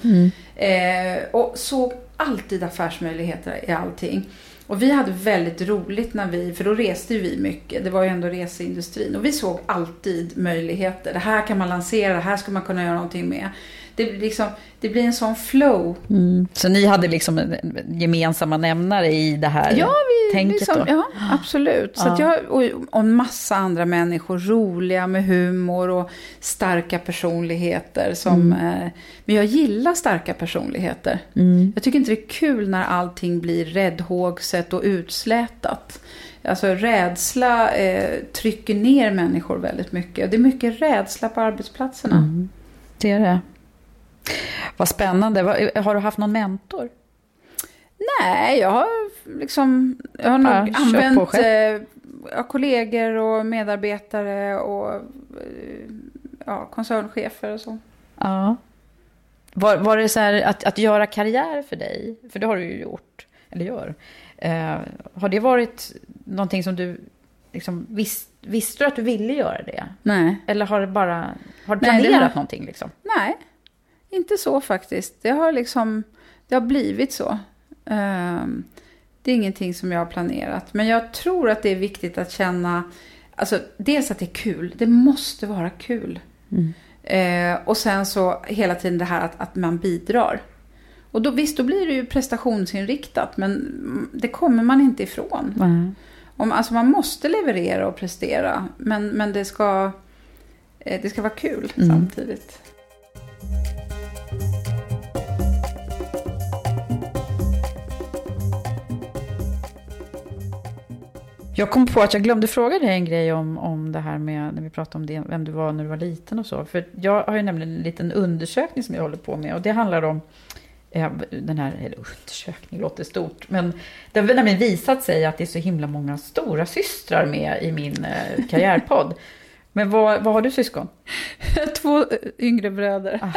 Eh, och såg alltid affärsmöjligheter i allting. Och vi hade väldigt roligt när vi, för då reste vi mycket, det var ju ändå reseindustrin. Och vi såg alltid möjligheter. Det här kan man lansera, det här ska man kunna göra någonting med. Det blir, liksom, det blir en sån flow. Mm. Så ni hade liksom en- en gemensamma nämnare i det här Ja, vi, tänket liksom, då? ja absolut. Så att jag, och, och en massa andra människor, roliga med humor och starka personligheter. Som, eh, men jag gillar starka personligheter. Jag tycker inte det är kul när allting blir räddhågset och utslätat. Alltså rädsla eh, trycker ner människor väldigt mycket. Det är mycket rädsla på arbetsplatserna. Det är det. Vad spännande. Har du haft någon mentor? Nej, jag har liksom jag har nog använt eh, kollegor och medarbetare och eh, ja, koncernchefer och så. Ja. Var, var det så här att, att göra karriär för dig? För det har du ju gjort, eller gör. Eh, har det varit någonting som du liksom vis, visste du att du ville göra det? Nej. Eller har det bara har du Nej, planerat har- någonting liksom? Nej, inte så faktiskt. Det har liksom, det har blivit så. Ehm, det är ingenting som jag har planerat. Men jag tror att det är viktigt att känna, alltså dels att det är kul. Det måste vara kul. Eh, och sen så hela tiden det här att, att man bidrar. Och då, visst, då blir det ju prestationsinriktat, men mm, det kommer man inte ifrån. Om, alltså man måste leverera och prestera, men, men det, ska, eh, det ska vara kul samtidigt. Jag kom på att jag glömde fråga dig en grej om, om det här med när vi pratade om det, vem du var när du var liten och så. För jag har ju nämligen en liten undersökning som jag håller på med och det handlar om eh, den här, eller undersökning låter stort, men det har nämligen visat sig att det är så himla många stora systrar med i min eh, karriärpodd. Men vad, vad har du syskon? Två eh, yngre bröder.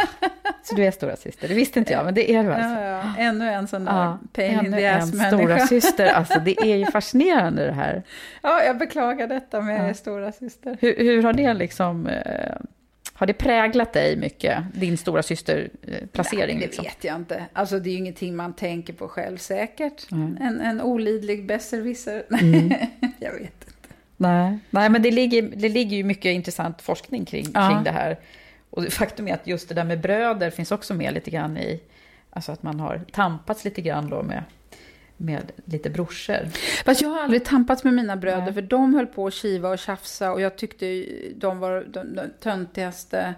Så du är stora syster, det visste inte jag, men det är du alltså. Ja, ja. Ännu en sån där Ja, pain in the en ass stora syster, alltså det är ju fascinerande det här. Ja, jag beklagar detta med Ja. stora syster. Hur, hur har det liksom, eh, har det präglat dig mycket, din stora syster eh, placering? Nej, det liksom? vet jag inte. Alltså det är ju ingenting man tänker på själv säkert. Mm. En, en olidlig besserwisser. jag vet inte. Nej, Nej men det ligger, det ligger ju mycket intressant forskning kring, Ja. kring det här. Och faktum är att just det där med bröder finns också med lite grann i, alltså att man har tampats lite grann då med, med lite brorsor. Fast jag har aldrig tampats med mina bröder Nej. för de höll på att kiva och tjafsa och jag tyckte de var de, de töntigaste.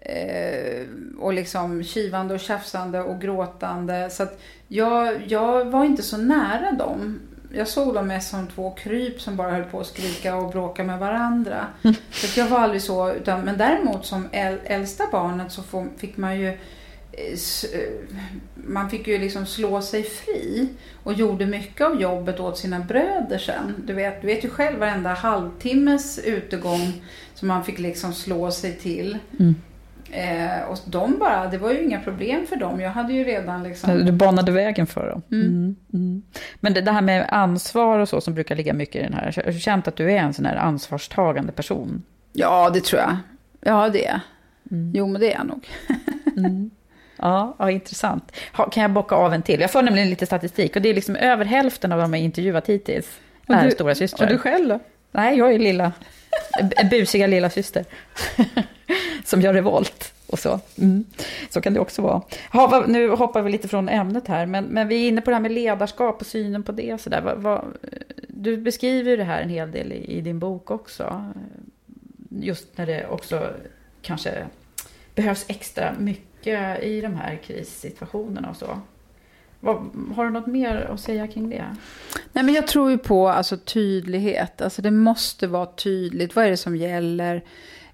Eh, och liksom kivande och tjafsande och gråtande. Så att jag, jag var inte så nära dem. Jag såg dem mest som två kryp som bara höll på att skrika och bråka med varandra. Så jag var aldrig så, utan, men däremot som äl, äldsta barnet så fick man ju eh, eh, man fick ju liksom slå sig fri och gjorde mycket av jobbet åt sina bröder sen. Du vet, du vet ju själv varenda halvtimmes utegång som man fick liksom slå sig till. Eh, och de bara, det var ju inga problem för dem. Jag hade ju redan liksom... Du banade vägen för dem. Mm. Mm. Men det, det här med ansvar och så som brukar ligga mycket i den här. Har du känt att du är en sån här ansvarstagande person? Ja, det tror jag. Ja, det är Jo, men det är jag nog. Ja, ja intressant. Ha, kan jag bocka av en till? Jag får nämligen lite statistik och det är liksom över hälften av de jag intervjuat hittills är du- stora systrar. och du själv då? Nej, jag är lilla, busiga lilla syster som gör revolt och så. Mm. Så kan det också vara. Ha, nu hoppar vi lite från ämnet här, men, men vi är inne på det här med ledarskap och synen på det. Så där. Va, va, du beskriver ju det här en hel del i, i din bok också. Just när det också kanske behövs extra mycket i de här krissituationerna och så. Har du något mer att säga kring det? Nej, men jag tror ju på alltså, tydlighet. Alltså, det måste vara tydligt. Vad är det som gäller?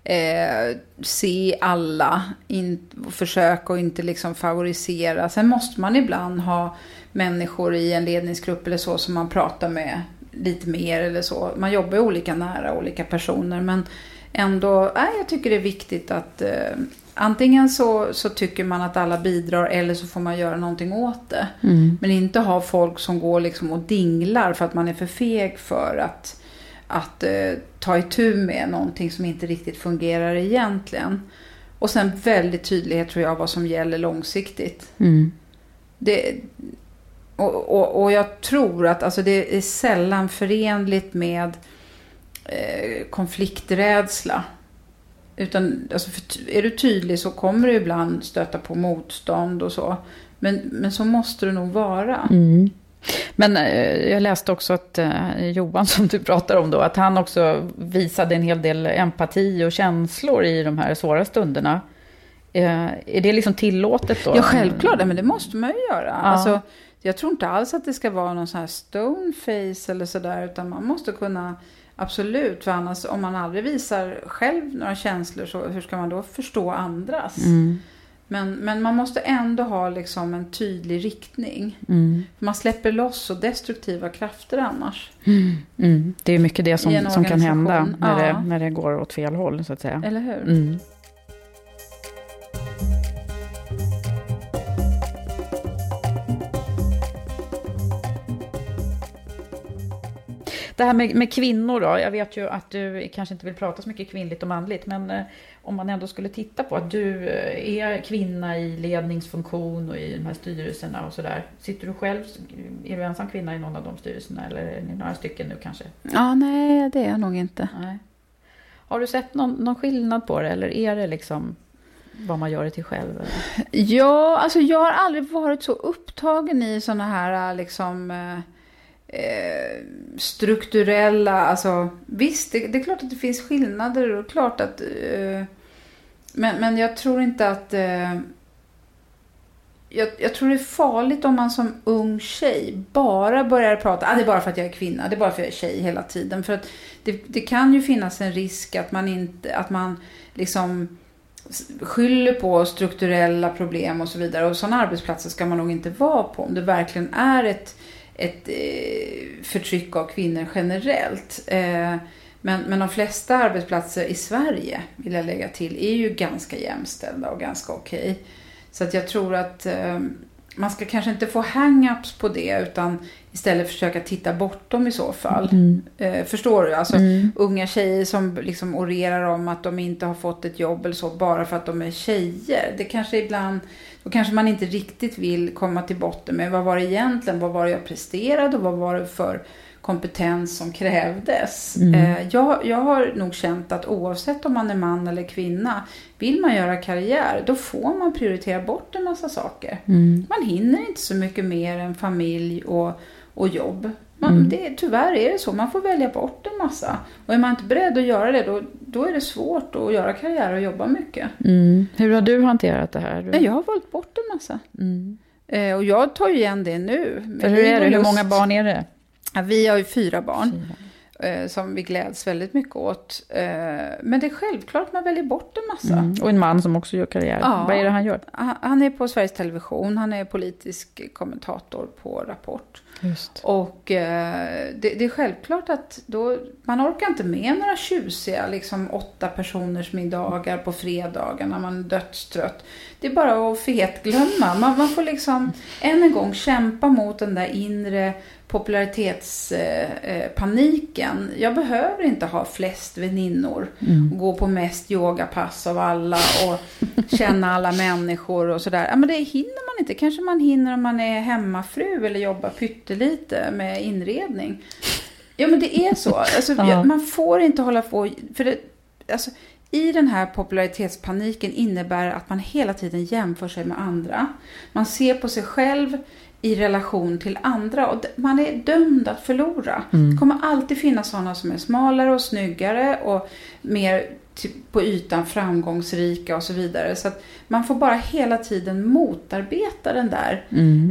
Eh, se alla. In, försök och inte liksom favorisera. Sen måste man ibland ha människor i en ledningsgrupp eller så som man pratar med lite mer eller så. Man jobbar ju olika nära olika personer. Men ändå, nej, jag tycker det är viktigt att eh, antingen så, så tycker man att alla bidrar eller så får man göra någonting åt det. Men inte ha folk som går liksom och dinglar för att man är för feg för att, att eh, ta itu med någonting som inte riktigt fungerar egentligen. Och sen väldigt tydlighet tror jag vad som gäller långsiktigt. Det, och, och, och jag tror att alltså, det är sällan förenligt med eh, konflikträdsla. Utan alltså, är du tydlig så kommer du ibland stöta på motstånd och så. Men, men så måste det nog vara. Men eh, jag läste också att eh, Johan, som du pratar om då, att han också visade en hel del empati och känslor i de här svåra stunderna. Eh, är det liksom tillåtet då? Ja, självklart. Men det måste man ju göra. Alltså, jag tror inte alls att det ska vara någon sån här stoneface eller sådär. Utan man måste kunna, absolut. För annars, om man aldrig visar själv några känslor, så hur ska man då förstå andras? Men, men man måste ändå ha liksom en tydlig riktning. Man släpper loss så destruktiva krafter annars. Mm. Det är mycket det som, som kan hända när, ja. det, när det går åt fel håll, så att säga. Eller hur? Det här med, med kvinnor då, jag vet ju att du kanske inte vill prata så mycket kvinnligt och manligt, men eh, om man ändå skulle titta på att du eh, är kvinna i ledningsfunktion och i de här styrelserna och sådär. Sitter du själv, är du ensam kvinna i någon av de styrelserna eller är ni några stycken nu kanske? Ja, nej, det är jag nog inte. Nej. Har du sett någon, någon skillnad på det eller är det liksom vad man gör det till själv? Eller? Ja, alltså jag har aldrig varit så upptagen i sådana här liksom eh, strukturella, alltså visst, det, det är klart att det finns skillnader och klart att eh, men, men jag tror inte att eh, jag, jag tror det är farligt om man som ung tjej bara börjar prata, ah, det är bara för att jag är kvinna, det är bara för att jag är tjej hela tiden. För att det, det kan ju finnas en risk att man inte, att man liksom skyller på strukturella problem och så vidare. Och sådana arbetsplatser ska man nog inte vara på om det verkligen är ett, ett eh, förtryck av kvinnor generellt. Eh, men, men de flesta arbetsplatser i Sverige, vill jag lägga till, är ju ganska jämställda och ganska okej. Så att jag tror att eh, man ska kanske inte få hang-ups på det utan istället försöka titta bortom i så fall. Eh, förstår du? Alltså unga tjejer som liksom orerar om att de inte har fått ett jobb eller så bara för att de är tjejer. Det kanske ibland, då kanske man inte riktigt vill komma till botten med vad var det egentligen, vad var det jag presterade och vad var det för kompetens som krävdes. Eh, jag, jag har nog känt att oavsett om man är man eller kvinna, vill man göra karriär, då får man prioritera bort en massa saker. Man hinner inte så mycket mer än familj och, och jobb. Man, det, tyvärr är det så, man får välja bort en massa. Och är man inte beredd att göra det, då, då är det svårt att göra karriär och jobba mycket. Hur har du hanterat det här? Nej, jag har valt bort en massa. Eh, och jag tar ju igen det nu. För hur är det? Hur många barn är det? Ja, vi har ju fyra barn. Eh, som vi gläds väldigt mycket åt. Eh, men det är självklart man väljer bort en massa. Mm. Och en man som också gör karriär. Ja. Vad är det han gör? Han, är på Sveriges Television, han är politisk kommentator på Rapport. Just. Och eh, det, det är självklart att då, man orkar inte med några tjusiga liksom, åtta personers middagar på fredagar när man är dödstrött. Det är bara att fetglömma. Man, man får liksom än en gång kämpa mot den där inre popularitetspaniken. Jag behöver inte ha flest väninnor och gå på mest yogapass av alla och känna alla människor och sådär. Ja, men det hinner man inte. Kanske man hinner om man är hemmafru eller jobbar pyttelite med inredning. Ja, men det är så. Alltså, Ja. Man får inte hålla på... För det, alltså, I den här popularitetspaniken innebär att man hela tiden jämför sig med andra. Man ser på sig själv i relation till andra och man är dömd att förlora. Det kommer alltid finnas sådana som är smalare och snyggare och mer typ, på ytan framgångsrika och så vidare. Så att man får bara hela tiden motarbeta den där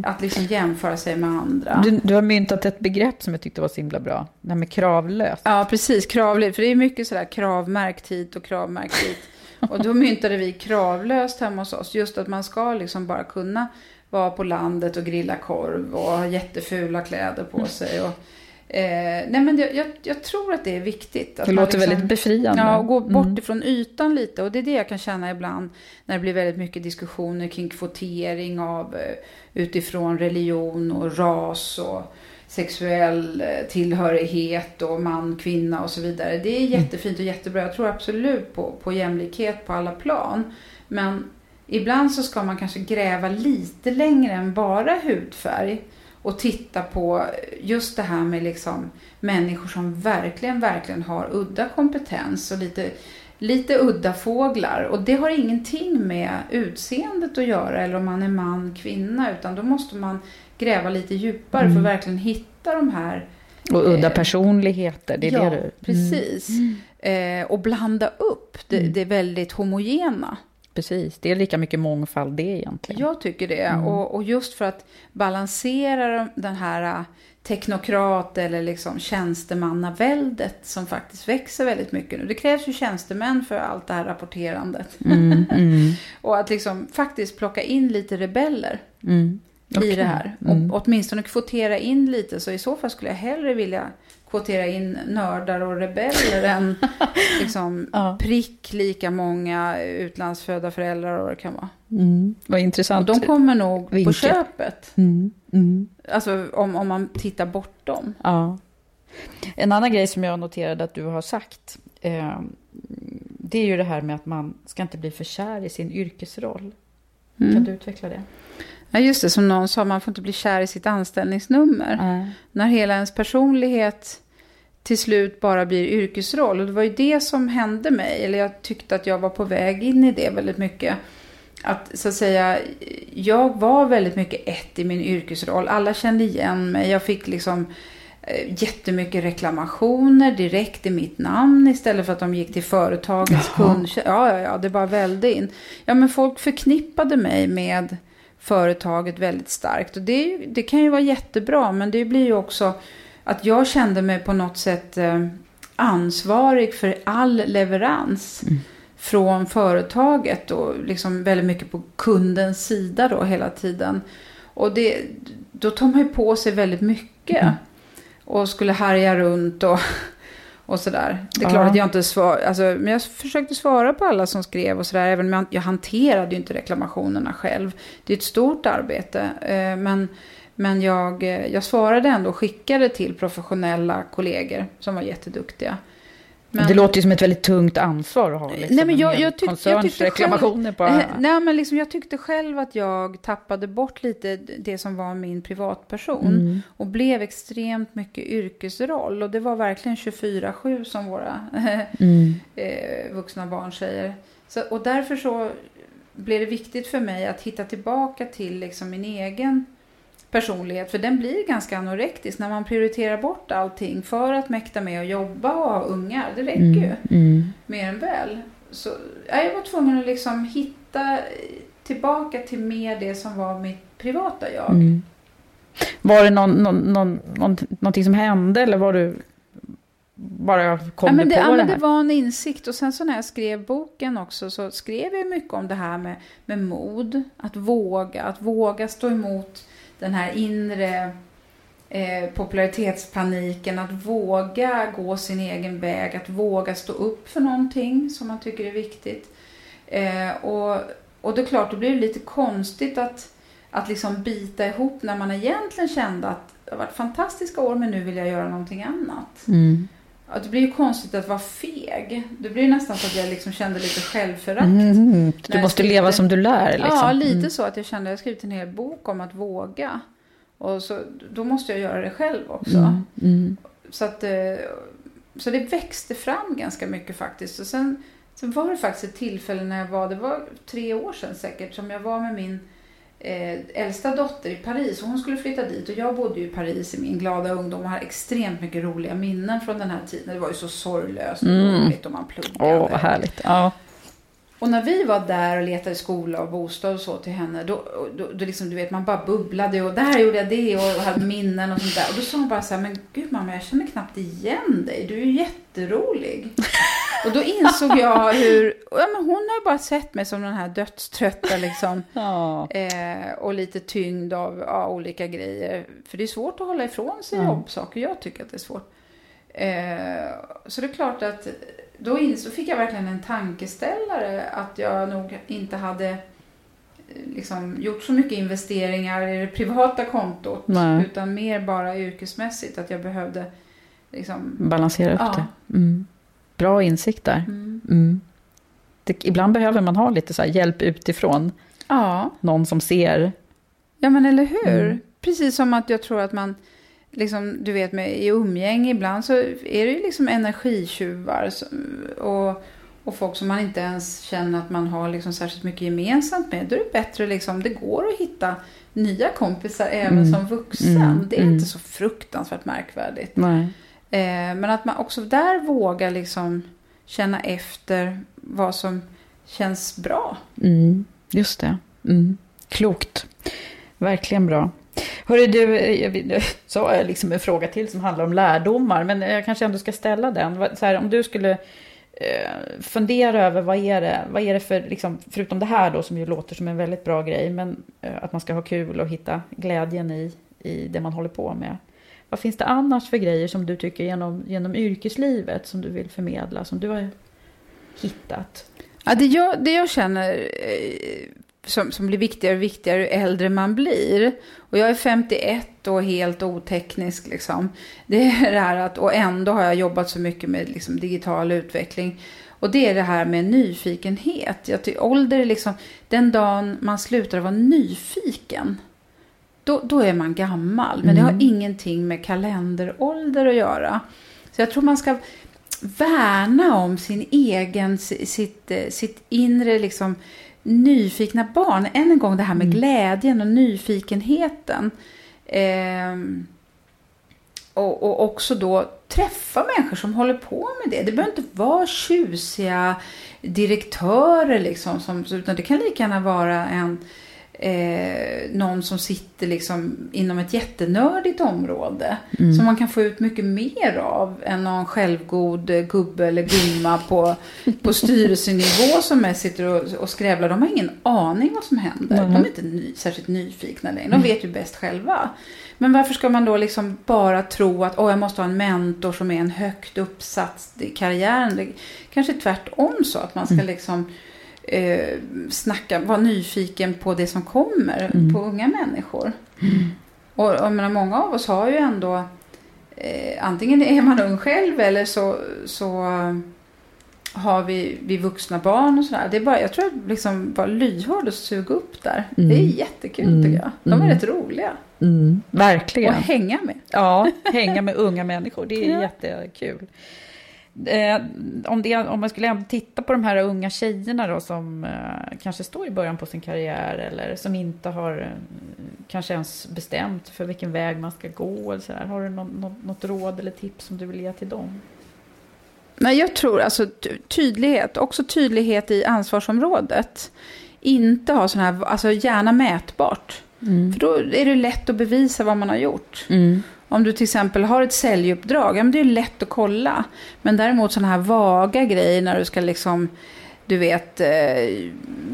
att liksom jämföra sig med andra. Du, du har myntat ett begrepp som jag tyckte var så himla bra. Det här med kravlöst. Ja, precis. Kravligt. För det är mycket sådär kravmärkt hit och kravmärkt dit. Och då myntade vi kravlöst hemma hos oss. Just att man ska liksom bara kunna vara på landet och grilla korv och ha jättefula kläder på sig. Och, eh, nej men jag, jag, jag tror att det är viktigt. Att Det låter väldigt befriande. Ja, och gå bort Mm. ifrån ytan lite. Och det är det jag kan känna ibland när det blir väldigt mycket diskussioner kring kvotering av eh, utifrån religion och ras och sexuell eh, tillhörighet och man, kvinna och så vidare. Det är jättefint och jättebra. Jag tror absolut på, på jämlikhet på alla plan. Men ibland så ska man kanske gräva lite längre än bara hudfärg och titta på just det här med liksom människor som verkligen, verkligen har udda kompetens och lite, lite udda fåglar. Och det har ingenting med utseendet att göra eller om man är man, kvinna, utan då måste man gräva lite djupare för att verkligen hitta de här Och udda Eh, personligheter, det är ja, det du... precis. Eh, och blanda upp det, det väldigt homogena. Precis, det är lika mycket mångfald det egentligen. Jag tycker det. Och, och just för att balansera de- den här äh, teknokrat eller liksom tjänstemannaväldet som faktiskt växer väldigt mycket nu. Det krävs ju tjänstemän för allt det här rapporterandet. Mm, och att liksom faktiskt plocka in lite rebeller mm. i Okej. det här. Och åtminstone kvotera in lite. Så i så fall skulle jag hellre vilja kvotera in nördar och rebeller än liksom Ja. prick lika många utlandsfödda föräldrar och vad det kan vara. Mm. Vad Och intressant. de kommer nog på vinkel. köpet. Mm, mm. Alltså om, om man tittar bortom. Ja. En annan grej som jag noterade att du har sagt, eh, det är ju det här med att man ska inte bli för kär i sin yrkesroll. Kan du utveckla det? Ja, just det. Som någon sa, man får inte bli kär i sitt anställningsnummer. Nej. När hela ens personlighet till slut bara blir yrkesroll. Och det var ju det som hände mig. Eller jag tyckte att jag var på väg in i det väldigt mycket. Att så att säga, jag var väldigt mycket ett i min yrkesroll. Alla kände igen mig. Jag fick liksom eh, jättemycket reklamationer direkt i mitt namn istället för att de gick till företagets kundtjänst. Ja, ja, ja, det bara välde in. Ja, men folk förknippade mig med företaget väldigt starkt. Och det, det kan ju vara jättebra, men det blir ju också att jag kände mig på något sätt eh, ansvarig för all leverans från företaget och liksom väldigt mycket på kundens sida då hela tiden. Och det, då tar man ju på sig väldigt mycket och skulle härja runt och, och sådär. Det är klart Ja. att jag inte svar, alltså, men jag försökte svara på alla som skrev och sådär, även om jag, jag hanterade ju inte reklamationerna själv. Det är ett stort arbete, eh, men, men jag, eh, jag svarade ändå och skickade till professionella kollegor som var jätteduktiga. Men- Det låter ju som ett väldigt tungt ansvar att ha. Liksom, Nej, men jag, jag, tyck, jag tyckte själv, på... Eh, nej, men liksom, jag tyckte själv att jag tappade bort lite det som var min privatperson. Mm. Och blev extremt mycket yrkesroll. Och det var verkligen 24-7 som våra Mm. eh, vuxna barn säger. Så, och därför så blev det viktigt för mig att hitta tillbaka till liksom min egen personlighet. För den blir ganska anorektisk när man prioriterar bort allting för att mäkta med att jobba och ha ungar. Det räcker ju Mm. mer än väl. Så ja, jag var tvungen att liksom hitta tillbaka till mer det som var mitt privata jag. Mm. Var det någon, någon, någon, någon, någonting som hände eller var du bara kom ja, men det, på ja, det här? det var en insikt. Och sen så när jag skrev boken också så skrev jag mycket om det här med, med mod. Att våga, att våga stå emot den här inre eh, popularitetspaniken. Att våga gå sin egen väg. Att våga stå upp för någonting som man tycker är viktigt. Eh, och, och det är klart, då blir det lite konstigt att, att liksom bita ihop när man egentligen kände att det har varit fantastiska år men nu vill jag göra någonting annat. Mm. Det blir ju konstigt att vara feg. Det blir ju nästan så att jag liksom kände lite självförakt. Mm. Du måste skrivit- leva som du lär. Liksom. Ja, lite Mm. så att jag kände att jag skrivit en hel bok om att våga. Och så, då måste jag göra det själv också. Mm. Mm. Så, att, eh, så det växte fram ganska mycket faktiskt. Och sen, sen var det faktiskt ett tillfälle när jag var, det var tre år sedan säkert, som jag var med min eh, äldsta dotter i Paris. Och hon skulle flytta dit och jag bodde ju i Paris i min glada ungdom och har extremt mycket roliga minnen från den här tiden. Det var ju så sorglöst och Mm. roligt och man pluggade. Åh, vad härligt. Ja. Och när vi var där och letade skola och bostad och så till henne, då, då, då liksom, du vet, man bara bubblade och där gjorde jag det och hade minnen och sånt där. Och då sa hon bara så här, men gud mamma, jag känner knappt igen dig, du är ju jätterolig. och då insåg jag hur, ja men hon har ju bara sett mig som den här dödströtta liksom. Ja. Eh, och lite tyngd av ja, olika grejer. För det är svårt att hålla ifrån sig Mm. jobbsaker. Jag tycker att det är svårt. Eh, så det är klart att då fick jag verkligen en tankeställare att jag nog inte hade eh, liksom, gjort så mycket investeringar i det privata kontot. Nej. Utan mer bara yrkesmässigt. Att jag behövde liksom... Balansera upp Ja. det. Mm. Bra insikt där. Mm. Mm. Det, ibland behöver man ha lite så hjälp utifrån. Ja, Någon som ser. Ja, men eller hur? Mm. Precis som att jag tror att man, liksom, du vet, med, i umgänge ibland så är det ju liksom energitjuvar och, och folk som man inte ens känner att man har liksom särskilt mycket gemensamt med. Då är det bättre, liksom, det går att hitta nya kompisar även Mm. som vuxen. Mm. Det är Mm. inte så fruktansvärt märkvärdigt. Eh, men att man också där vågar liksom känna efter vad som känns bra. Mm. Just det. Mm. Klokt. Verkligen bra. Hörru du, jag så har jag liksom en fråga till som handlar om lärdomar. Men jag kanske ändå ska ställa den. Så här, om du skulle eh, fundera över vad är det, vad är det för, liksom, förutom det här då som ju låter som en väldigt bra grej, men eh, att man ska ha kul och hitta glädjen i, i det man håller på med. Vad finns det annars för grejer som du tycker genom, genom yrkeslivet som du vill förmedla, som du har hittat? Ja, det, jag, det jag känner eh, som, som blir viktigare och viktigare ju äldre man blir. Och jag är 51 och helt oteknisk liksom. Det är det här att, och ändå har jag jobbat så mycket med liksom, digital utveckling. Och det är det här med nyfikenhet. Jag ty, ålder är liksom, den dagen man slutar vara nyfiken. Då, då är man gammal. Men det har ingenting med kalenderålder att göra. Så jag tror man ska värna om sin egen, sitt, eh, sitt inre liksom nyfikna barn. Än en gång det här med glädjen och nyfikenheten. Ehm, och, och också då träffa människor som håller på med det. Det behöver inte vara tjusiga direktörer liksom. Som, utan det kan lika gärna vara en, eh, någon som sitter liksom inom ett jättenördigt område. Som man kan få ut mycket mer av än någon självgod gubbe eller gumma på, på styrelsenivå som mest sitter och, och skrävlar. De har ingen aning vad som händer. De är inte ny, särskilt nyfikna längre. De vet ju bäst själva. Men varför ska man då liksom bara tro att Åh, jag måste ha en mentor som är en högt uppsatt i karriären? Det kanske är tvärtom så att man ska liksom eh, snacka, vara nyfiken på det som kommer på unga människor. Och jag menar, många av oss har ju ändå, eh, antingen är man ung själv eller så, så har vi, vi vuxna barn och sådär. Det är bara, jag tror att liksom vara lyhörd och suga upp där. Det är jättekul tycker jag. De är rätt roliga. Verkligen. Och hänga med. Ja, hänga med unga människor. Det är Ja. jättekul. Eh, om, det, om man skulle titta på de här unga tjejerna då som eh, kanske står i början på sin karriär eller som inte har eh, kanske ens bestämt för vilken väg man ska gå. Eller så där. Har du något, något, något råd eller tips som du vill ge till dem? Nej, jag tror alltså ty- tydlighet, också tydlighet i ansvarsområdet. Inte ha sån här, alltså gärna mätbart. För då är det lätt att bevisa vad man har gjort. Mm. Om du till exempel har ett säljuppdrag, ja men det är lätt att kolla. Men däremot sådana här vaga grejer när du ska liksom, du vet, eh,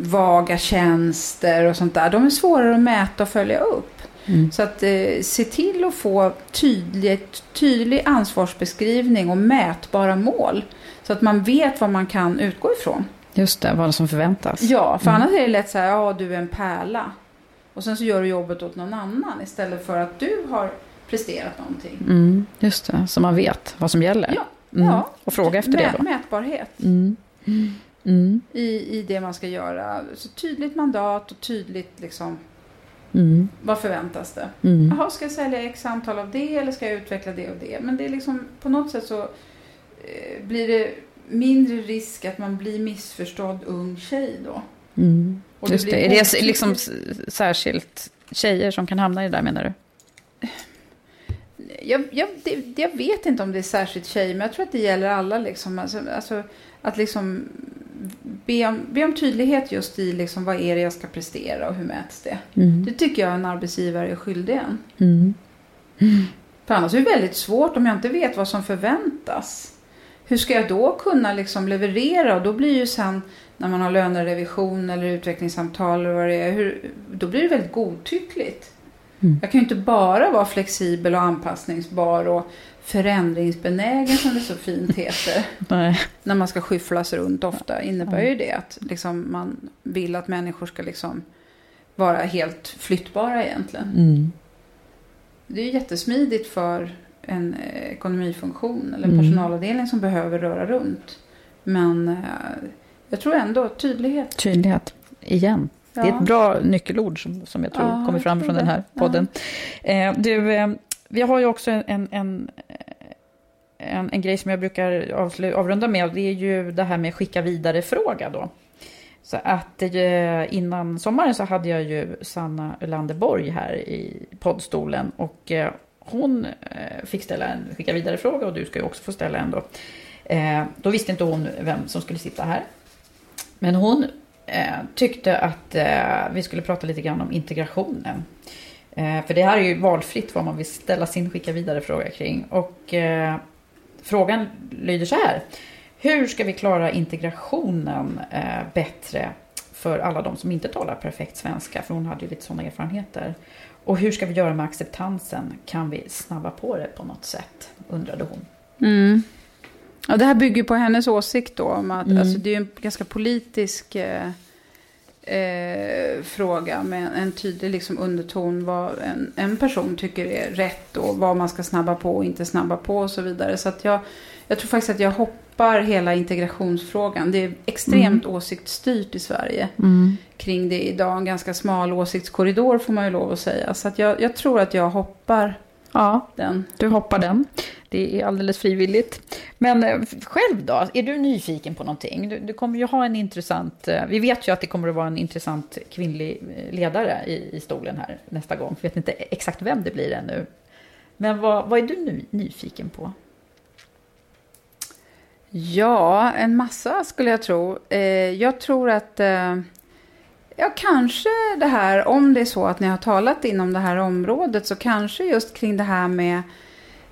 vaga tjänster och sånt där. De är svårare att mäta och följa upp. Mm. Så att eh, se till att få tydligt, tydlig ansvarsbeskrivning och mätbara mål. Så att man vet vad man kan utgå ifrån. Just det, vad som förväntas. Ja, för annars är det lätt så här, ja du är en pärla. Och sen så gör du jobbet åt någon annan istället för att du har presterat någonting. Mm, just det, så man vet vad som gäller. Ja, Mm. ja. Och fråga efter det Mä- då. Mätbarhet Mm. Mm. i, i det man ska göra. Så tydligt mandat och tydligt liksom, Mm. vad förväntas det? Mm. Jaha, ska jag sälja x antal av det eller ska jag utveckla det och det? Men det är liksom på något sätt så eh, blir det mindre risk att man blir missförstådd ung tjej då. Mm. Och det Just det. Är det liksom särskilt tjejer som kan hamna i det där menar du? Jag, jag, det, jag vet inte om det är särskilt tjejer, men jag tror att det gäller alla. Liksom. Alltså, alltså, att liksom be om, be om tydlighet just i liksom, vad är det jag ska prestera och hur mäts det. Mm. Det tycker jag en arbetsgivare är skyldig en. Mm. För annars är det väldigt svårt om jag inte vet vad som förväntas. Hur ska jag då kunna liksom leverera? Och då blir ju sen när man har lönerevision eller utvecklingssamtal eller vad det är, hur, då blir det väldigt godtyckligt. Mm. Jag kan ju inte bara vara flexibel och anpassningsbar och förändringsbenägen som det så fint heter. När man ska skyfflas runt ofta innebär ju det att liksom man vill att människor ska liksom vara helt flyttbara egentligen. Mm. Det är ju jättesmidigt för en eh, ekonomifunktion eller en Mm. personalavdelning som behöver röra runt. Men eh, jag tror ändå tydlighet. Tydlighet, igen. Det är Ja. ett bra nyckelord som, som jag tror Ja, kommer fram från den här podden. Eh, du, eh, vi har ju också en, en, en, en, grej som jag brukar avslu- avrunda med. och Det är ju det här med skicka vidare-fråga då. Så att eh, innan sommaren så hade jag ju Sanna Ölander Borg här i poddstolen. Och hon fick ställa en skicka vidare-fråga och du ska ju också få ställa en då. Då visste inte hon vem som skulle sitta här. Men hon eh, tyckte att eh, vi skulle prata lite grann om integrationen. Eh, för det här är ju valfritt vad man vill ställa sin skicka vidare fråga kring. Och eh, frågan lyder så här. Hur ska vi klara integrationen eh, bättre för alla de som inte talar perfekt svenska? För hon hade ju lite sådana erfarenheter. Och hur ska vi göra med acceptansen? Kan vi snabba på det på något sätt? Undrade hon. Mm. Ja, det här bygger på hennes åsikt då. Om att, Mm. alltså, det är en ganska politisk eh, eh, fråga med en, tydlig liksom, underton. Vad en, en person tycker är rätt och vad man ska snabba på och inte snabba på och så vidare. Så att jag, jag tror faktiskt att jag hoppar hela integrationsfrågan. Det är extremt åsiktsstyrt i Sverige kring det idag. En ganska smal åsiktskorridor får man ju lov att säga. Så att jag, jag tror att jag hoppar Ja, den. du hoppar den. Det är alldeles frivilligt. Men eh, själv då? Är du nyfiken på någonting? Du, du kommer ju ha en intressant... eh, Vi vet ju att det kommer att vara en intressant kvinnlig eh, ledare i, i stolen här nästa gång. Vi vet inte exakt vem det blir ännu. Men vad, vad är du nu nyfiken på? Ja, en massa skulle jag tro. Jag tror att... Ja, kanske det här, om det är så att ni har talat inom det här området, så kanske just kring det här med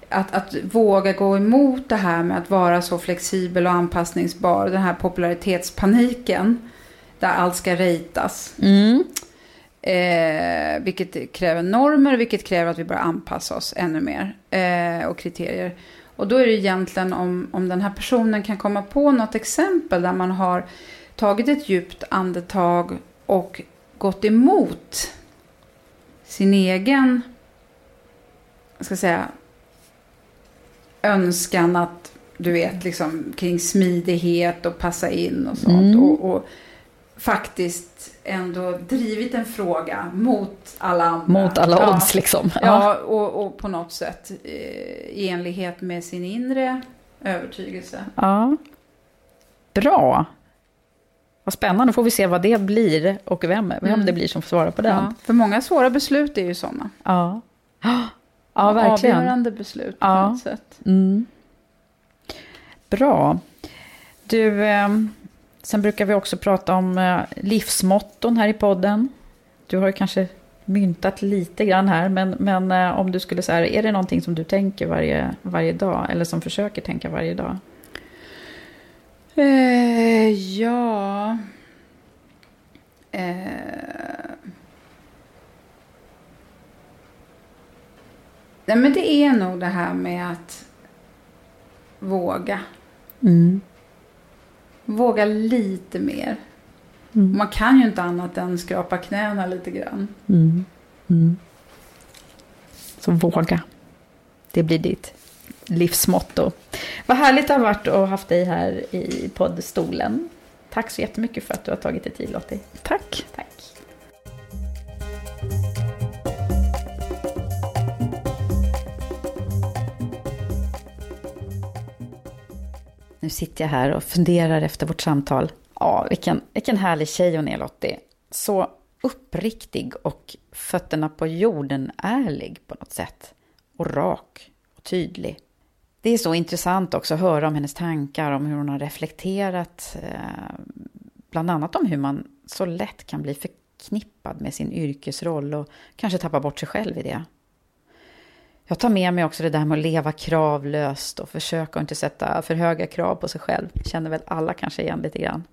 att, att våga gå emot det här med att vara så flexibel och anpassningsbar, den här popularitetspaniken, där allt ska ratas. Eh, vilket kräver normer, vilket kräver att vi börjar anpassa oss ännu mer. Eh, och kriterier. Och då är det egentligen om, om den här personen kan komma på något exempel där man har tagit ett djupt andetag och gått emot sin egen, jag ska säga, önskan att, du vet, liksom kring smidighet och passa in och sånt. Mm. Och, och faktiskt ändå drivit en fråga mot alla andra. Mot alla Ja. odds liksom. Ja, och, och på något sätt eh, i enlighet med sin inre övertygelse. Ja. Bra. Vad spännande, får vi se vad det blir och vem, vem Mm. det blir som får svara på Ja, den. för många svåra beslut är ju sådana. Ja, ja verkligen. Avgörande beslut på Ja. något sätt. Mm. Bra. Du, eh, sen brukar vi också prata om eh, livsmotton här i podden. Du har ju kanske myntat lite grann här, men, men eh, om du skulle säga, är det någonting som du tänker varje, varje dag, eller som försöker tänka varje dag? Eh, ja... Eh... Nej, men det är nog det här med att våga. Mm. Våga lite mer. Mm. Man kan ju inte annat än skrapa knäna lite grann. Mm. Mm. Så våga. Det blir ditt livsmotto. Vad härligt det har varit att ha haft dig här i poddstolen. Tack så jättemycket för att du har tagit dig tid Lottie. Tack. Tack. Nu sitter jag här och funderar efter vårt samtal. Ja, vilken, vilken härlig tjej hon är Lottie. Så uppriktig och fötterna på jorden ärlig på något sätt. Och rak och tydlig. Det är så intressant också att höra om hennes tankar, om hur hon har reflekterat. Eh, bland annat om hur man så lätt kan bli förknippad med sin yrkesroll och kanske tappa bort sig själv i det. Jag tar med mig också det där med att leva kravlöst och försöka inte sätta för höga krav på sig själv. Känner väl alla kanske igen lite grann.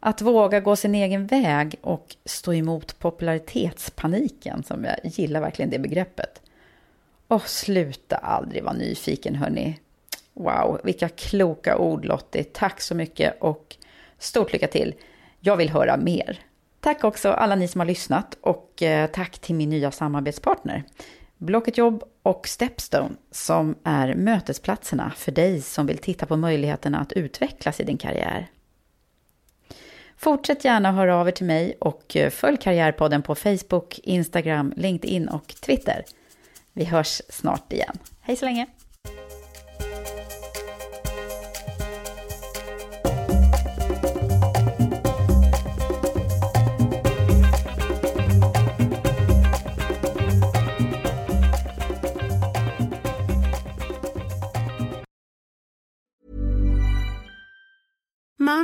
Att våga gå sin egen väg och stå emot popularitetspaniken, som jag gillar verkligen det begreppet. Och sluta aldrig vara nyfiken hörni. Wow, vilka kloka ord Lottie. Tack så mycket och stort lycka till. Jag vill höra mer. Tack också alla ni som har lyssnat och eh, tack till min nya samarbetspartner. Blocket Jobb och Stepstone som är mötesplatserna för dig som vill titta på möjligheterna att utvecklas i din karriär. Fortsätt gärna höra av er till mig och eh, följ Karriärpodden på Facebook, Instagram, LinkedIn och Twitter. Vi hörs snart igen. Hej så länge!